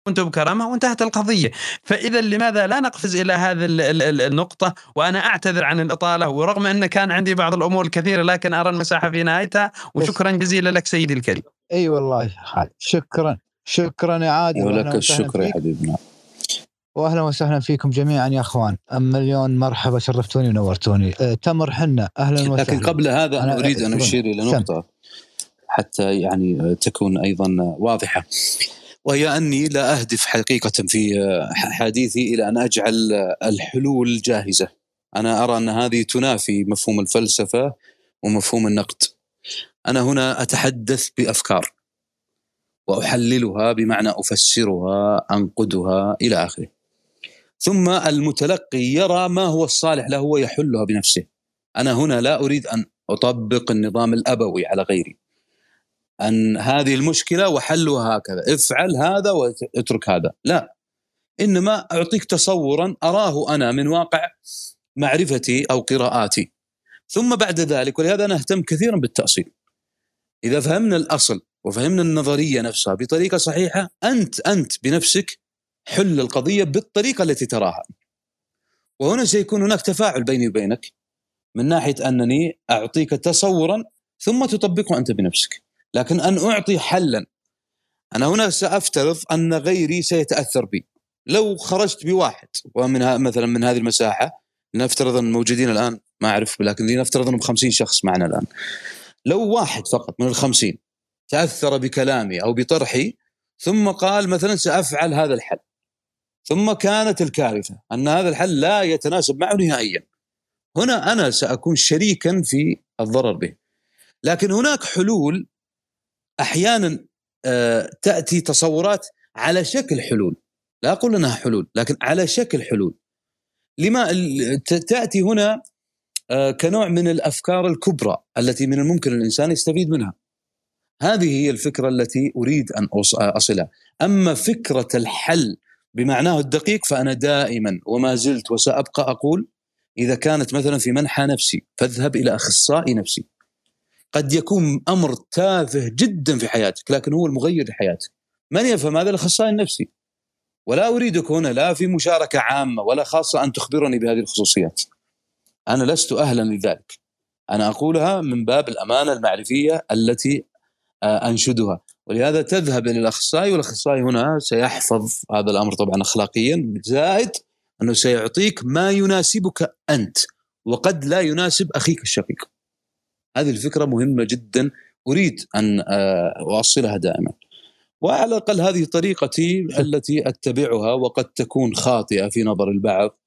وانت بكرامة وانتهت القضية، فإذا لماذا لا نقفز إلى هذه ال- ال- ال- النقطة؟ وأنا أعتذر عن الإطالة ورغم أن كان عندي بعض الأمور الكثيرة لكن أرى المساحة في نهايتها. وشكرا جزيلا لك سيدي الكريم. أي والله خالد. شكرا. شكرا يا عادل. ولك الشكر يا. حبيبنا واهلا وسهلا فيكم جميعا يا أخوان. مليون مرحبا شرفتوني ونورتوني. أه تمر حنا. أهلا وسهلا. لكن قبل هذا أنا أريد أن. أشير إلى. نقطة حتى يعني تكون أيضا واضحة. وهي أني لا أهدف حقيقة في حديثي إلى أن أجعل الحلول جاهزة. أنا أرى أن هذه تنافي مفهوم الفلسفة ومفهوم النقد. أنا هنا أتحدث بأفكار وأحللها بمعنى أفسرها أنقدها إلى آخره. ثم المتلقي يرى ما هو الصالح له ويحلها بنفسه. أنا هنا لا أريد أن أطبق النظام الأبوي على غيري. أن هذه المشكلة وحلها هكذا. افعل هذا واترك هذا. لا. إنما أعطيك تصورا أراه أنا من واقع معرفتي أو قراءاتي. ثم بعد ذلك ولهذا أنا اهتم كثيرا بالتأصيل. إذا فهمنا الأصل وفهمنا النظرية نفسها بطريقة صحيحة أنت أنت بنفسك حل القضية بالطريقة التي تراها. وهنا سيكون هناك تفاعل بيني وبينك من ناحية أنني أعطيك تصورا ثم تطبقه أنت بنفسك. لكن أن أعطي حلا. أنا هنا سأفترض أن غيري سيتأثر بي. لو خرجت بواحد ومن مثلا من هذه المساحة لنفترض أن موجودين الآن ما أعرف لكن لنفترض أنهم 50 شخص معنا الآن. لو واحد فقط من الخمسين تأثر بكلامي أو بطرحي ثم قال مثلا سأفعل هذا الحل. ثم كانت الكارثة أن هذا الحل لا يتناسب معه نهائيا. هنا أنا سأكون شريكا في الضرر به. لكن هناك حلول أحيانا آه، تأتي تصورات على شكل حلول. لا أقول إنها حلول لكن على شكل حلول. لما تأتي هنا آه، كنوع من الأفكار الكبرى التي من الممكن الإنسان يستفيد منها. هذه هي الفكرة التي أريد أن أص- أصلها. أما فكرة الحل بمعناه الدقيق فأنا دائما وما زلت وسأبقى أقول إذا كانت مثلا في منحى نفسي فاذهب إلى أخصائي نفسي. قد يكون أمر تافه جدا في حياتك لكن هو المغير لحياتك. من يفهم هذا؟ الأخصائي النفسي. ولا اريدك هنا لا في مشاركة عامة ولا خاصة أن تخبرني بهذه الخصوصيات. أنا لست أهلا لذلك. أنا أقولها من باب الأمانة المعرفية التي آه، أنشدها. ولهذا تذهب إلى الأخصائي والأخصائي هنا سيحفظ هذا الأمر طبعا اخلاقيا زائد أنه سيعطيك ما يناسبك أنت وقد لا يناسب أخيك الشقيق. هذه الفكرة مهمة جدا أريد أن آه، أوصلها دائما. وعلى الأقل هذه طريقتي التي أتبعها وقد تكون خاطئة في نظر البعض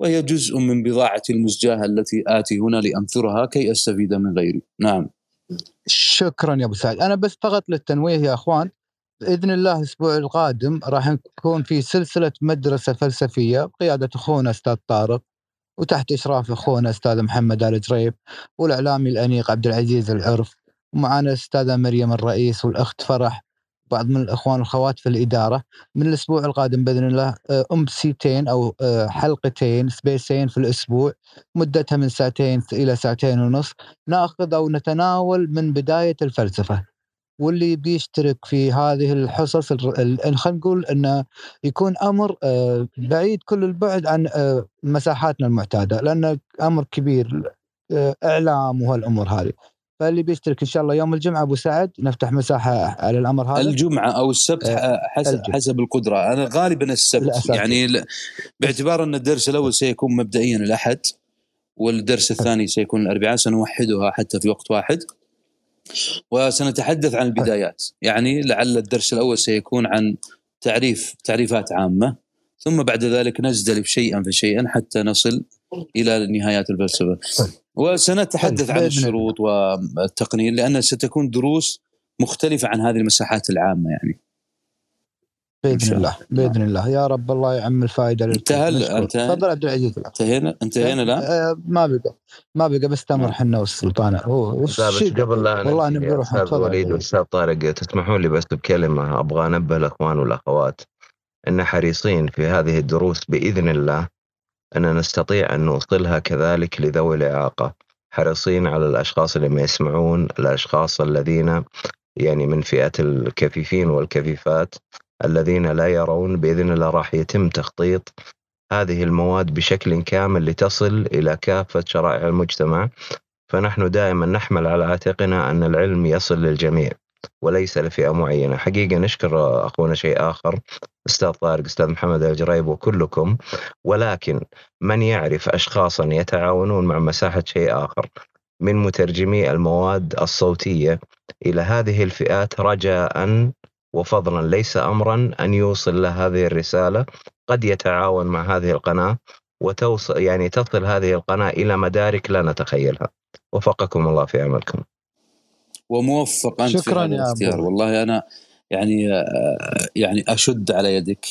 وهي جزء من بضاعتي المزجاة التي آتي هنا لأنثرها كي أستفيد من غيري. نعم. شكرا يا أبو سعد أنا بس فقط للتنويه يا أخوان بإذن الله الأسبوع القادم راح نكون في سلسلة مدرسة فلسفية بقياده أخونا أستاذ طارق وتحت اشراف أخونا أستاذ محمد آل جريب والإعلامي الأنيق عبد العزيز العرف ومعنا الاستاذه مريم الرئيس والأخت فرح بعض من الإخوان والخوات في الإدارة. من الأسبوع القادم بإذن الله آه، امسيتين أو آه، حلقتين سبيسين في الأسبوع. مدتها من ساعتين إلى ساعتين ونص. ناخذ أو نتناول من بداية الفلسفة. واللي بيشترك في هذه الحصص ال- ال- خلينا نقول إنه يكون أمر آه، بعيد كل البعد عن آه، مساحاتنا المعتادة لأنه أمر كبير آه، إعلام وهالأمور هذه. فاللي بيشترك إن شاء الله يوم الجمعة أبو سعد نفتح مساحة على الأمر هذا. الجمعة أو السبت حسب الجمعة. حسب القدرة. أنا غالبا السبت. الأساسي. يعني باعتبار إن الدرس الأول سيكون مبدئيا الأحد والدرس الثاني سيكون الأربعاء سنوحدها حتى في وقت واحد. وسنتحدث عن البدايات. يعني لعل الدرس الأول سيكون عن تعريف تعريفات عامة ثم بعد ذلك نزدلف شيئا فشيئا حتى نصل إلى نهايات الفلسفة. وسنتحدث طيب، عن بإذن الشروط والتقنين لانها ستكون دروس مختلفة عن هذه المساحات العامة يعني. بإذن شاء الله بإذن الله. يا رب الله يعم الفائدة. انتهى ال- نشكر. انتهى؟ تفضل عبد العزيز. انتهينا؟ انتهينا الآن؟ آه، ما بقى ما بقى بس تامر حنا والسلطان هو قبل لا والله نبي نروح. وليد والأستاذ طارق تسمحوا لي بس بكلمة. أبغى أنبه الأخوان والأخوات إن حريصين في هذه الدروس بإذن الله أن نستطيع أن نوصلها كذلك لذوي الإعاقة. حريصين على الأشخاص اللي ما يسمعون الأشخاص الذين يعني من فئة الكفيفين والكفيفات الذين لا يرون بإذن الله راح يتم تخطيط هذه المواد بشكل كامل لتصل إلى كافة شرائح المجتمع. فنحن دائما نحمل على عاتقنا أن العلم يصل للجميع وليس لفئة معينة، حقيقة نشكر أخونا شيء آخر أستاذ طارق، أستاذ محمد الجريب وكلكم. ولكن من يعرف اشخاصا يتعاونون مع مساحة شيء آخر؟ من مترجمي المواد الصوتية إلى هذه الفئات رجاء وفضلا ليس امرا أن يوصل له هذه الرسالة قد يتعاون مع هذه القناة وتوصل يعني تصل هذه القناة إلى مدارك لا نتخيلها. وفقكم الله في عملكم. وموفق أنت في شكراً هذا يا الاختيار أبو. والله أنا يعني آه، يعني أشد على يدك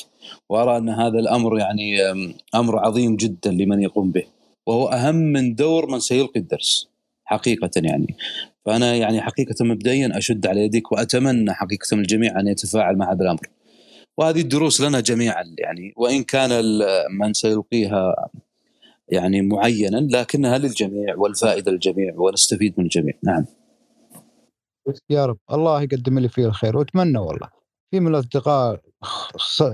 وأرى أن هذا الأمر يعني أمر عظيم جدا لمن يقوم به وهو أهم من دور من سيلقي الدرس حقيقة يعني. فأنا يعني حقيقة مبدئيا أشد على يدك وأتمنى حقيقة الجميع أن يتفاعل مع هذا الأمر. وهذه الدروس لنا جميعا يعني. وإن كان من سيلقيها يعني معينا لكنها للجميع والفائدة للجميع ونستفيد من الجميع. نعم. يا رب. الله يقدم لي فيه الخير. وأتمنى والله. في من الأصدقاء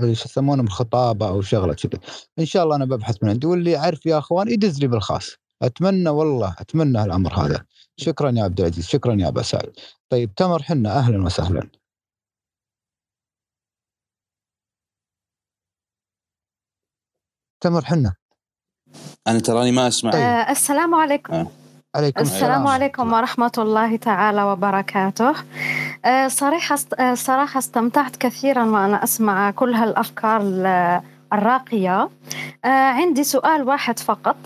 يسمونهم خطابه أو شغلة كذا. إن شاء الله أنا ببحث من عندي. واللي يعرف يا أخوان يدز لي بالخاص. أتمنى والله أتمنى الامر هذا. شكرا يا عبد العزيز شكرا يا أبا سعد. طيب تمر حنا أهلا وسهلا. تمر حنا. أنا تراني ما أسمع. طيب. آه السلام عليكم. عليكم السلام عليكم ورحمة الله تعالى وبركاته. آه صراحة آه صراحة استمتعت كثيرا وأنا أسمع كل هالأفكار ال- الراقية. آه عندي سؤال واحد فقط.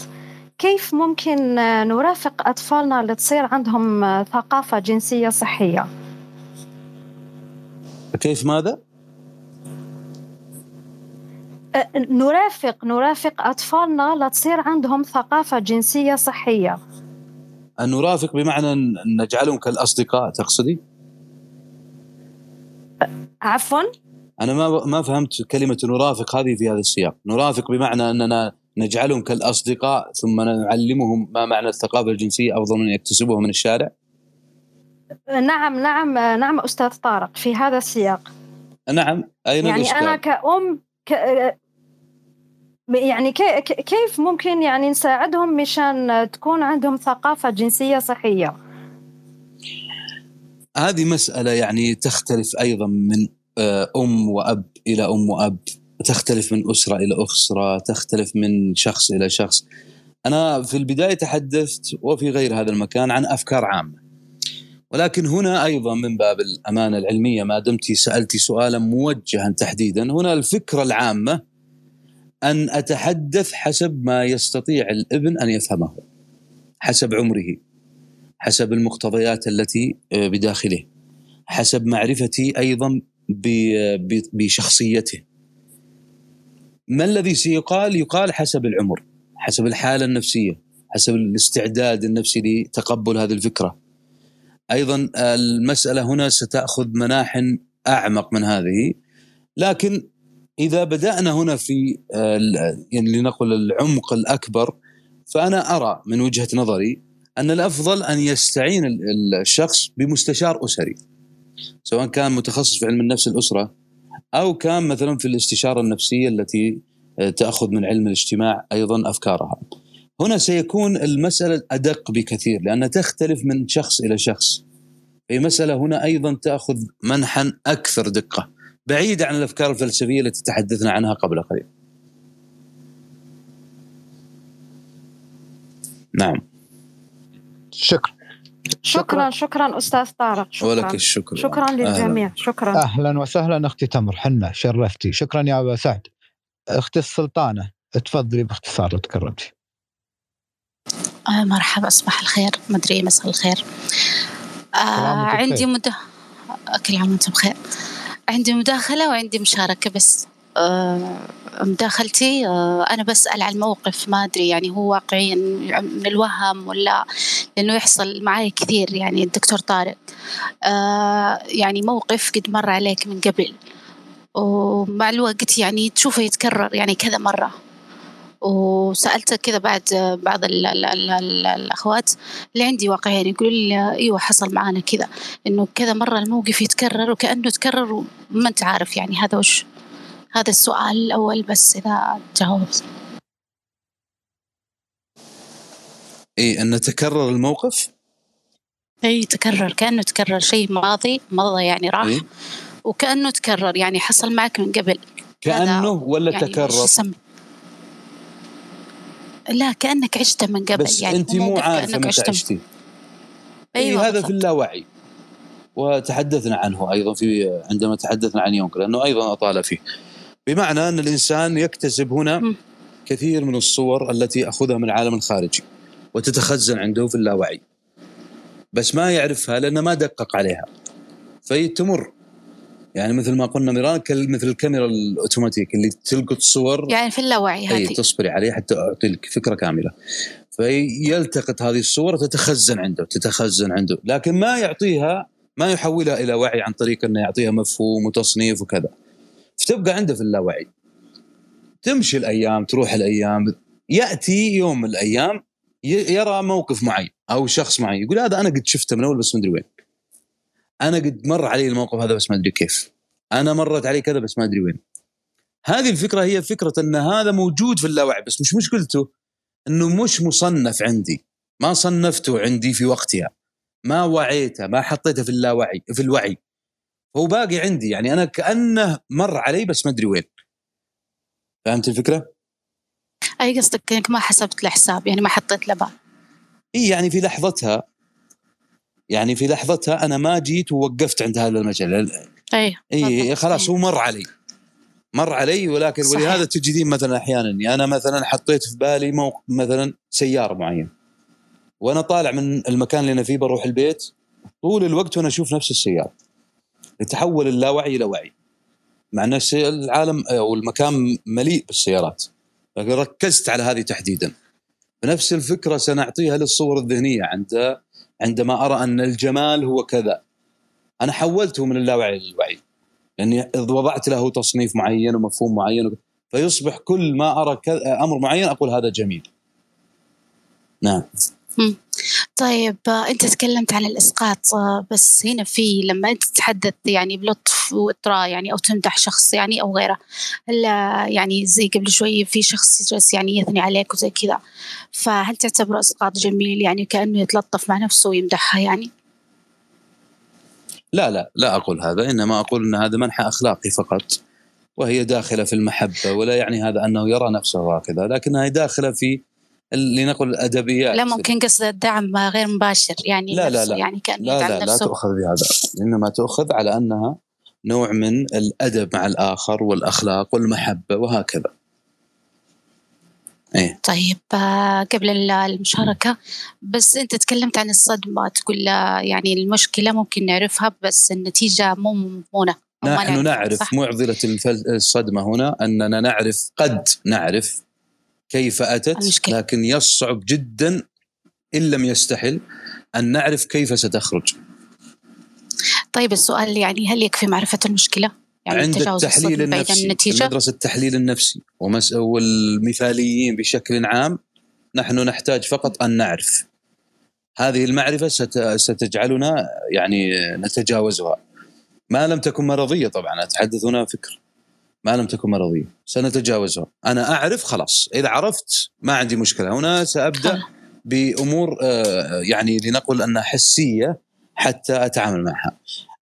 كيف ممكن نرافق أطفالنا لتصير عندهم ثقافة جنسية صحية كيف ماذا؟ آه، نرافق نرافق أطفالنا لتصير عندهم ثقافة جنسية صحية أن نرافق بمعنى نجعلهم كالأصدقاء تقصدي؟ عفوا أنا ما ما فهمت كلمة نرافق هذه في هذا السياق، نرافق بمعنى أننا نجعلهم كالأصدقاء ثم نعلمهم ما معنى الثقافة الجنسية أفضل من يكتسبوها من الشارع؟ نعم نعم نعم أستاذ طارق في هذا السياق نعم أين يعني الإشكال؟ أنا كأم ك... يعني كي... كيف ممكن يعني نساعدهم مشان تكون عندهم ثقافة جنسية صحية هذه مسألة يعني تختلف أيضا من آه، أم وأب إلى أم وأب تختلف من أسرة إلى أسرة تختلف من شخص إلى شخص. أنا في البداية تحدثت وفي غير هذا المكان عن أفكار عامة. ولكن هنا أيضا من باب الأمانة العلمية ما دمت سألتي سؤالا موجها تحديدا هنا الفكرة العامة أن أتحدث حسب ما يستطيع الابن أن يفهمه حسب عمره حسب المقتضيات التي آه، بداخله حسب معرفتي أيضا بشخصيته. ما الذي سيقال؟ يقال حسب العمر حسب الحالة النفسية حسب الاستعداد النفسي لتقبل هذه الفكرة. أيضا المسألة هنا ستأخذ مناح أعمق من هذه. لكن إذا بدأنا هنا في يعني لنقل العمق الأكبر فأنا أرى من وجهة نظري أن الأفضل أن يستعين الشخص بمستشار أسري سواء كان متخصص في علم النفس الأسرة أو كان مثلا في الاستشارة النفسية التي تأخذ من علم الاجتماع أيضا أفكارها. هنا سيكون المسألة أدق بكثير لأنها تختلف من شخص إلى شخص. في مسألة هنا أيضا تأخذ منحا أكثر دقة بعيدة عن الأفكار الفلسفية التي تحدثنا عنها قبل قليل. نعم. شكرا. شكرا. شكرا أستاذ طارق. شكرا. ولك الشكر. شكرا للجميع. أهلا. شكرا. أهلا وسهلا أختي تمر حنا شرفتي شكرا يا أبا سعد. أختي السلطانة تفضلي باختصار لو تكرمتي. آه مرحبا صباح الخير. مدري مساء الخير. آه عندي مد... كل عام وأنتم بخير. عندي مداخلة وعندي مشاركة بس. مداخلتي آه أنا بسأل عن الموقف ما أدري يعني هو واقعيا من الوهم ولا لأنه يحصل معي كثير يعني الدكتور طارق. آه يعني موقف قد مر عليك من قبل ومع الوقت يعني تشوفه يتكرر يعني كذا مرة. وسألت كذا بعد بعض ال ال ال ال الأخوات اللي عندي واقعيا يقولوا لي أيوة حصل معانا كذا إنه كذا مرة الموقف يتكرر وكأنه تكرر وما أنت عارف يعني هذا وش. هذا السؤال الأول بس إذا جاوبت إيه أن تكرر الموقف؟ أي تكرر كأنه تكرر شيء ماضي مضى يعني راح إيه؟ وكأنه تكرر يعني حصل معك من قبل كأنه ولا يعني تكرر؟ لا كأنك عشته من قبل بس يعني أنت مو كأنك متى عشتي إيه هذا. في اللاوعي وتحدثنا عنه أيضا في عندما تحدثنا عن يونغ لأنه أيضا أطال فيه بمعنى أن الإنسان يكتسب هنا. كثير من الصور التي أخذها من العالم الخارجي وتتخزن عنده في اللاوعي. بس ما يعرفها لأنه ما دقق عليها. فهي تمر. يعني مثل ما قلنا كال- مثل الكاميرا الأوتوماتيك اللي تلقط صور يعني في اللاوعي أي هذه. تصبري عليه حتى أعطي لك فكرة كاملة. فيلتقط هذه الصور تتخزن عنده تتخزن عنده. لكن ما يعطيها ما يحولها إلى وعي عن طريق إنه يعطيها مفهوم وتصنيف وكذا. فتبقى عنده في اللاوعي. تمشي الأيام تروح الأيام يأتي يوم من الأيام يرى موقف معين أو شخص معين يقول هذا أنا قد شفته من أول بس ما أدري وين. أنا قد مر علي الموقف هذا بس ما أدري كيف. أنا مرت علي كذا بس ما أدري وين. هذه الفكرة هي فكرة إن هذا موجود في اللاوعي بس مش مشكلته إنه مش مصنف عندي. ما صنفته عندي في وقتها. ما وعيته ما حطيته في اللاوعي في الوعي. هو باقي عندي يعني أنا كأنه مر علي بس ما أدري وين فهمت الفكرة؟ أي قصدك إنك ما حسبت له حساب يعني ما حطيت له بال إي يعني في لحظتها يعني في لحظتها أنا ما جيت ووقفت عند هذا المجال أي بالضبط. خلاص هو مر علي مر علي ولكن صحيح. ولهذا تجدين مثلا أحيانا اني أنا مثلا حطيت في بالي موقف مثلا سيارة معين وأنا طالع من المكان اللي أنا فيه بروح البيت طول الوقت وأنا أشوف نفس السيارة يتحول اللاوعي إلى وعي. مع أن العالم أو المكان مليء بالسيارات لكن ركزت على هذه تحديدا. بنفس الفكرة سنعطيها للصور الذهنية عند عندما أرى أن الجمال هو كذا. أنا حولته من اللاوعي للوعي لأني وضعت له تصنيف معين ومفهوم معين فيصبح كل ما أرى أمر معين أقول هذا جميل. نعم. طيب أنت تكلمت عن الإسقاط بس هنا في لما أنت تتحدث يعني بلطف وإطراء يعني أو تمدح شخص يعني أو غيره هل يعني زي قبل شوي في شخص جالس يعني يثني عليك وزي كذا فهل تعتبره إسقاط جميل يعني كأنه يتلطف مع نفسه ويمدحها يعني؟ لا لا لا أقول هذا إنما أقول إن هذا منحى أخلاقي فقط وهي داخلة في المحبة ولا يعني هذا أنه يرى نفسه هكذا لكنها داخلة في لنقل الأدبيات. لا ممكن قصد الدعم غير مباشر يعني لا لا لا. يعني كان لا لا, لا تؤخذ بهذا. إنما تؤخذ على أنها نوع من الأدب مع الآخر والأخلاق والمحبة وهكذا. إيه؟ طيب آه، قبل المشاركة بس أنت تكلمت عن الصدمة تقول يعني المشكلة ممكن نعرفها بس النتيجة مو مضمونة نحن نعرف معضلة الصدمة هنا أننا نعرف قد نعرف كيف أتت المشكلة. لكن يصعب جدا إن لم يستحل أن نعرف كيف ستخرج طيب السؤال يعني هل يكفي معرفة المشكلة؟ يعني عند التحليل النفسي النتيجة؟ مدرسة التحليل النفسي ومس... والمثاليين بشكل عام نحن نحتاج فقط أن نعرف هذه المعرفة ست... ستجعلنا يعني نتجاوزها ما لم تكن مرضية طبعا أتحدث هنا فكر ما لم تكن مرضية. سنتجاوزها. أنا أعرف خلاص. إذا عرفت ما عندي مشكلة. هنا سأبدأ بأمور آه، يعني لنقل أنها حسية حتى أتعامل معها.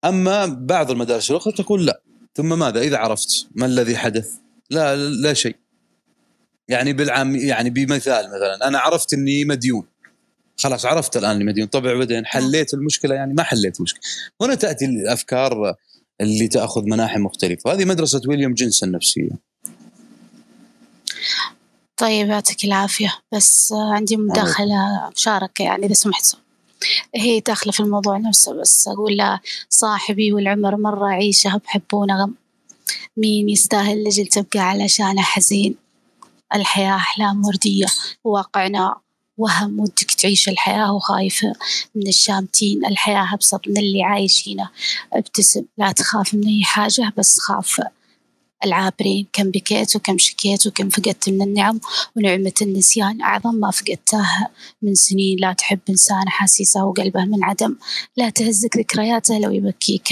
أما بعض المدارس الأخرى تقول لا. ثم ماذا؟ إذا عرفت. ما الذي حدث؟ لا لا شيء. يعني بالعام يعني بمثال مثلا. أنا عرفت أني مديون. خلاص عرفت الآن أني مديون. طبعا بعدين حليت المشكلة يعني ما حليت المشكلة. هنا تأتي الأفكار اللي تأخذ مناحي مختلفة. هذه مدرسة ويليام جنس النفسية طيب يعطيك العافية. بس عندي مداخلة مشاركة يعني إذا سمحت. هي داخلة في الموضوع نفسه بس أقول له صاحبي والعمر مرة عيشه بحبونه غم. مين يستاهل لجل تبقى علشانه حزين؟ الحياة أحلام وردية وواقعنا وهم ودك تعيش الحياة وخايفة من الشامتين الحياة أبسط من اللي عايشينه ابتسم لا تخاف من أي حاجة بس خاف العابرين كم بكيت وكم شكيت وكم فقدت من النعم ونعمة النسيان. أعظم ما فقدتها من سنين لا تحب إنسان حسيسه وقلبه من عدم. لا تهزك ذكرياته لو يبكيك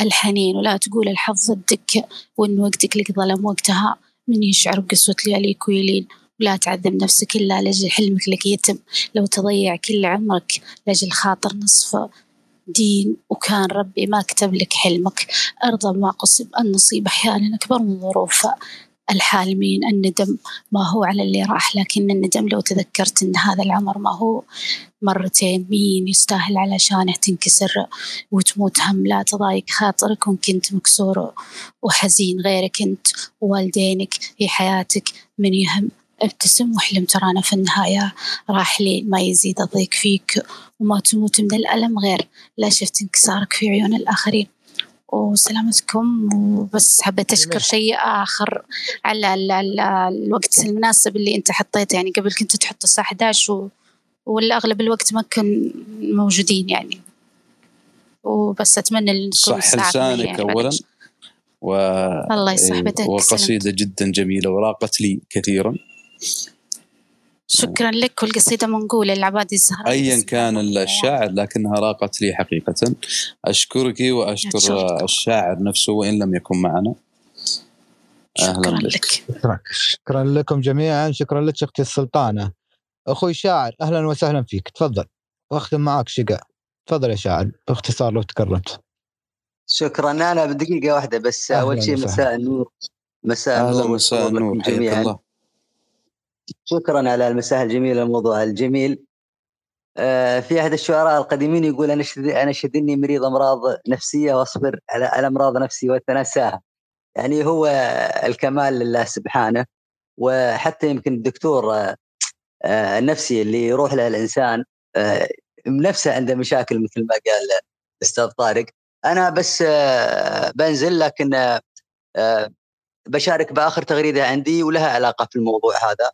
الحنين ولا تقول الحظ ضدك وإن وقتك لك ظلم وقتها. من يشعر بقسوة لياليك ويلين. ولا تعذب نفسك إلا لأجل حلمك لك يتم. لو تضيع كل عمرك لأجل خاطر نصفه دين وكان ربي ما كتب لك حلمك. أرضى بما قسم النصيب أحيانا أكبر من ظروفه الحالمين. الندم ما هو على اللي راح لكن الندم لو تذكرت إن هذا العمر ما هو مرتين مين يستاهل علشانه تنكسر وتموت هم؟ لا تضايق خاطرك وإن كنت مكسور وحزين غيرك إنت ووالدينك في حياتك من يهم؟ ابتسم واحلم ترانا في النهاية راحلين ما يزيد الضيق فيك وما تموت من الألم غير لا شفت انكسارك في عيون الآخرين. وسلامتكم. وبس حبيت أشكر شيء آخر على الوقت المناسب اللي أنت حطيته. يعني قبل كنت تحط الساعة 11 و... ولا أغلب الوقت ما كن موجودين يعني. وبس أتمنى لكم صح لسانك يعني أولا. و... الله يصحبتك وقصيدة جدا جميلة وراقت لي كثيرا. شكرا لك. والقصيدة منقولة لعبادي الزهراء أيا كان الشاعر لكنها راقت لي حقيقة. أشكرك وأشكر الشاعر نفسه وإن لم يكن معنا. أهلا شكرا لك. شكرا, شكرا لكم جميعا. شكرا لك أختي السلطانة. أخوي شاعر أهلا وسهلا فيك. تفضل. وأختم معك شقة. تفضل يا شاعر. باختصار لو تكرمت. شكرا. أنا بدقيقة واحدة بس. أول شيء مساء النور. مساء النور. أهلا مساء النور جميعا. الله. شكرا على المساء الجميل الموضوع الجميل. آه، في أحد الشعراء القديمين يقول أنا أنا شدني مريض أمراض نفسية وأصبر على أمراض نفسي وأتناساها. يعني هو الكمال لله سبحانه وحتى يمكن الدكتور آه، النفسي اللي يروح له الإنسان آه، نفسه عنده مشاكل مثل ما قال الأستاذ طارق. أنا بس بنزل لكن بشارك بآخر تغريدة عندي ولها علاقة في الموضوع هذا.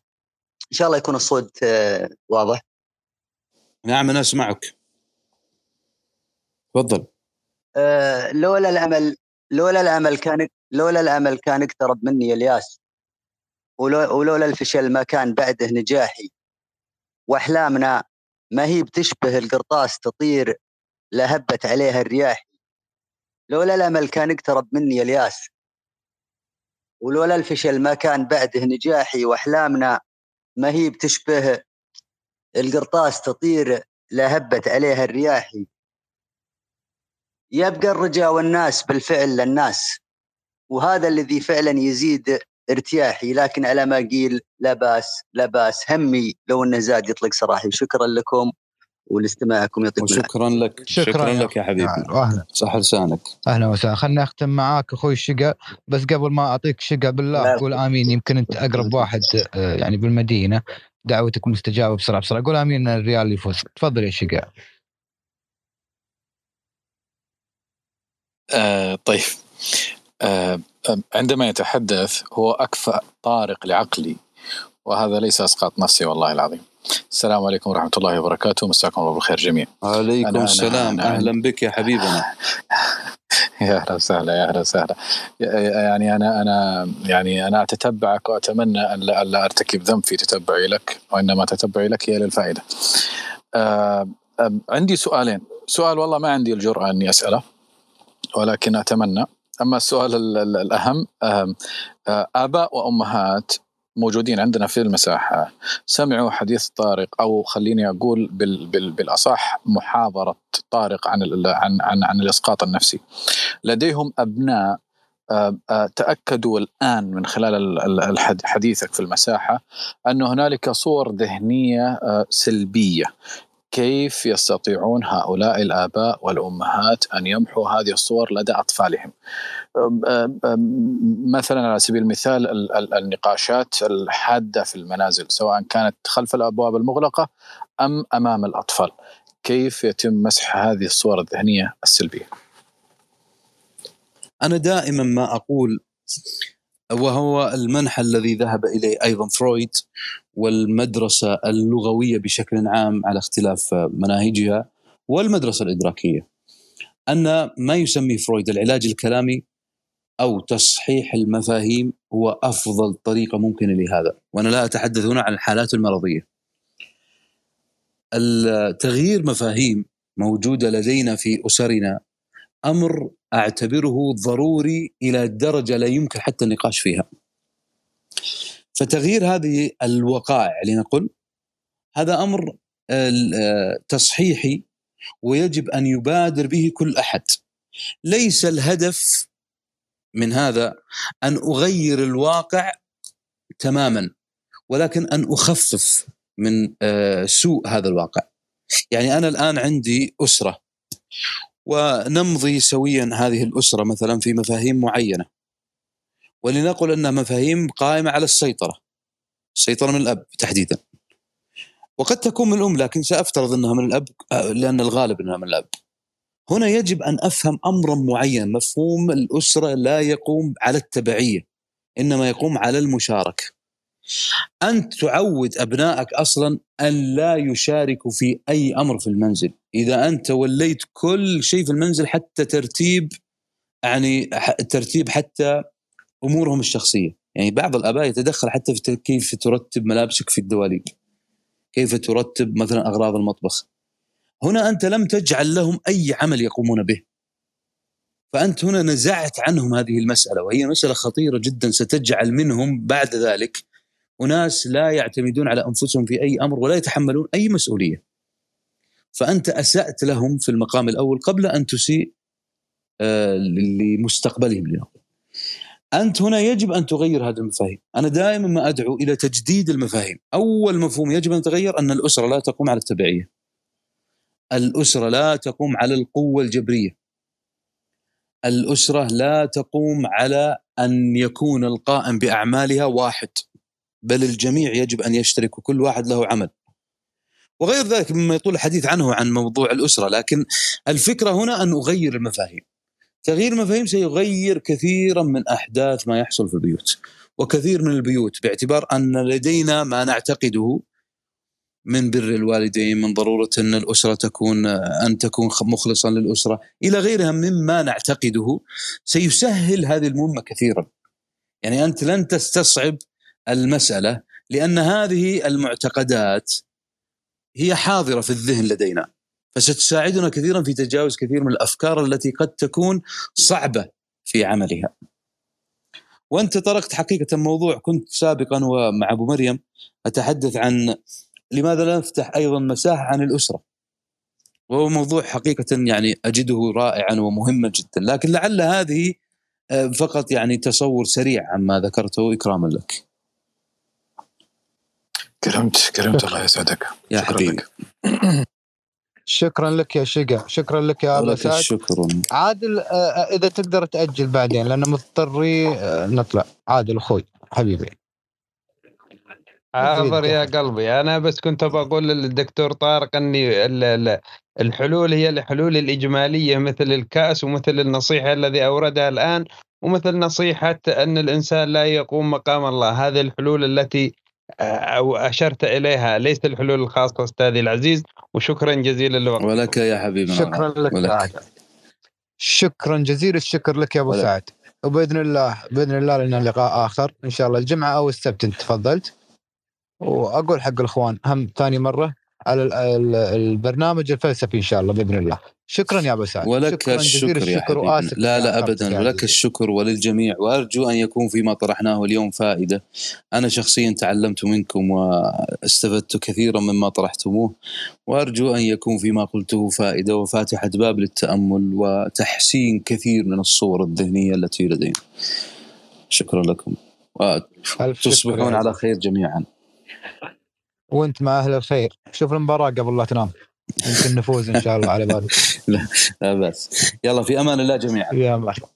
إن شاء الله يكون الصوت آه، واضح. نعم أنا أسمعك. تفضل. أه لولا الأمل لولا الأمل كان لولا الأمل كان اقترب مني إلياس. ولولا الفشل ما كان بعده نجاحي. وأحلامنا ما هي بتشبه القرطاس تطير لا هبت عليها الرياح. لولا الأمل كان اقترب مني الياس. ولولا الفشل ما كان بعده نجاحي. وأحلامنا ما هي بتشبه القرطاس تطير لا هبت عليها الرياح يبقى الرجاء والياس بالفعل للناس وهذا الذي فعلا يزيد ارتياحي لكن على ما قيل لا باس لا باس همي لو إنه زاد يطلق سراحي. شكرا لكم. ولاستماعكم يعطيكم وشكرا لك. شكراً شكرا, لك يا حبيبي. أهلا صح لسانك. أهلا وسهلا. خلنا أختم معاك أخوي الشقا بس قبل ما أعطيك شقا بالله. قول آمين. يمكن أنت أقرب واحد آه، يعني بالمدينة. دعوتك مستجابة بسرعة بسرعة. قول آمين الريال يفوز. تفضل يا شقا آه طيب. آه عندما يتحدث هو أكفأ طارق لعقلي وهذا ليس أسقاط نفسي والله العظيم. السلام عليكم ورحمة الله وبركاته. مساكم الله بالخير جميعا. عليكم أنا- أنا- السلام. أنا- أهلا بك يا حبيبنا. يا أهلا وسهلا يا أهلا وسهلا. يعني أنا أنا يعني أنا أتتبعك وأتمنى أن لا, أرتكب ذنب في تتبعي لك وإنما تتبعي لك هي للفائدة. آه، عندي سؤالين، سؤال والله ما عندي الجرأة أني أسأله ولكن أتمنى. أما السؤال ال- ال- الأهم آه، آباء وأمهات موجودين عندنا في المساحة سمعوا حديث طارق أو خليني أقول بال بال بالأصح محاضرة طارق عن عن عن عن الإسقاط النفسي. لديهم أبناء آه، آه، تأكدوا الآن من خلال حديثك في المساحة أن هنالك صور ذهنية آه، سلبية كيف يستطيعون هؤلاء الآباء والأمهات أن يمحوا هذه الصور لدى أطفالهم؟ مثلا على سبيل المثال ال- ال- النقاشات الحادة في المنازل سواء كانت خلف الأبواب المغلقة أم أمام الأطفال. كيف يتم مسح هذه الصور الذهنية السلبية؟ أنا دائما ما أقول وهو المنحى الذي ذهب إليه أيضا فرويد والمدرسة اللغوية بشكل عام على اختلاف مناهجها والمدرسة الإدراكية. أن ما يسميه فرويد العلاج الكلامي أو تصحيح المفاهيم هو أفضل طريقة ممكنة لهذا. وأنا لا أتحدث هنا عن الحالات المرضية. تغيير مفاهيم موجودة لدينا في أسرنا أمر أعتبره ضروري إلى درجة لا يمكن حتى النقاش فيها. فتغيير هذه الوقائع لنقل هذا أمر آه، تصحيحي ويجب أن يبادر به كل أحد. ليس الهدف من هذا أن أغير الواقع تماما ولكن أن أخفف من آه، سوء هذا الواقع. يعني أنا الآن عندي أسرة ونمضي سويا هذه الأسرة مثلا في مفاهيم معينة ولنقل انها مفاهيم قائمة على السيطرة. السيطرة من الأب تحديدا. وقد تكون من الأم لكن سأفترض أنها من الأب آه، لأن الغالب أنها من الأب. هنا يجب أن أفهم امرا معين مفهوم الأسرة لا يقوم على التبعية إنما يقوم على المشاركة. أنت تعود أبنائك أصلا أن لا يشاركوا في أي أمر في المنزل. إذا أنت وليت كل شيء في المنزل حتى ترتيب يعني ترتيب حتى أمورهم الشخصية يعني بعض الآباء يتدخل حتى في كيف ترتب ملابسك في الدواليب كيف ترتب مثلا أغراض المطبخ هنا أنت لم تجعل لهم أي عمل يقومون به فأنت هنا نزعت عنهم هذه المسألة وهي مسألة خطيرة جدا ستجعل منهم بعد ذلك أناس لا يعتمدون على أنفسهم في أي أمر ولا يتحملون أي مسؤولية. فأنت أسأت لهم في المقام الأول قبل أن تسيء آه، لمستقبلهم لنقل. أنت هنا يجب أن تغير هذه المفاهيم، أنا دائما ما أدعو إلى تجديد المفاهيم، أول مفهوم يجب أن يتغير أن الأسرة لا تقوم على التبعية. الأسرة لا تقوم على القوة الجبرية. الأسرة لا تقوم على أن يكون القائم بأعمالها واحد. بل الجميع يجب أن يشترك وكل واحد له عمل. وغير ذلك مما يطول الحديث عنه عن موضوع الأسرة، لكن الفكرة هنا أن أغير المفاهيم. تغيير المفاهيم سيغير كثيرا من أحداث ما يحصل في البيوت. وكثير من البيوت باعتبار أن لدينا ما نعتقده من بر الوالدين، من ضرورة أن الأسرة تكون أن تكون مخلصا للأسرة، إلى غيرها مما نعتقده سيسهل هذه المهمة كثيرا. يعني أنت لن تستصعب المسألة لأن هذه المعتقدات هي حاضرة في الذهن لدينا فستساعدنا كثيرا في تجاوز كثير من الأفكار التي قد تكون صعبة في عملها. وأنت طرقت حقيقة موضوع كنت سابقا ومع أبو مريم أتحدث عن لماذا لا نفتح أيضا مساحة عن الأسرة. وهو موضوع حقيقة يعني أجده رائعا ومهما جدا. لكن لعل هذه آه، فقط يعني تصور سريع عما ذكرته. إكراما لك. كرمت كرمت الله يسعدك. يا حبيبي. شكرا لك يا شقا. شكرا لك يا ابو سعد الشكر. عادل آه، آه، إذا تقدر تأجل بعدين لأن مضطري آه، نطلع. عادل أخوي حبيبي. حاضر يا قلبي أنا بس كنت بقول للدكتور طارق إني ال- ال- الحلول هي الحلول الإجمالية مثل الكأس ومثل النصيحة الذي أوردها الآن ومثل نصيحة أن الإنسان لا يقوم مقام الله. هذه الحلول التي أو أشرت إليها. ليس الحلول الخاصة أستاذي العزيز وشكرا جزيلا لوقتك. ولك يا حبيبنا شكرا لك عادل شكرا جزيل الشكر لك يا أبو ولك. سعد. وبإذن الله بإذن الله لنا لقاء آخر إن شاء الله. الجمعة أو السبت انت تفضلت. وأقول حق الإخوان هم ثاني مرة على ال- ال- البرنامج الفلسفي إن شاء الله بإذن الله. شكرا يا أبو سعد. ولك الشكر يا الشكر وآسف لا لا ابدا. ولك. الشكر وللجميع. وأرجو أن يكون فيما طرحناه اليوم فائدة. أنا شخصيا تعلمت منكم واستفدت كثيرا مما طرحتموه. وأرجو أن يكون فيما قلته فائدة وفاتحة باب للتأمل وتحسين كثير من الصور الذهنية التي لدينا. شكرا لكم. يا على. خير جميعا. وأنت مع أهل الخير. شوف المباراة قبل لا تنام. يمكن نفوز إن شاء الله على بالك لا لا بس يلا في أمان الله جميعا. يا مرحبا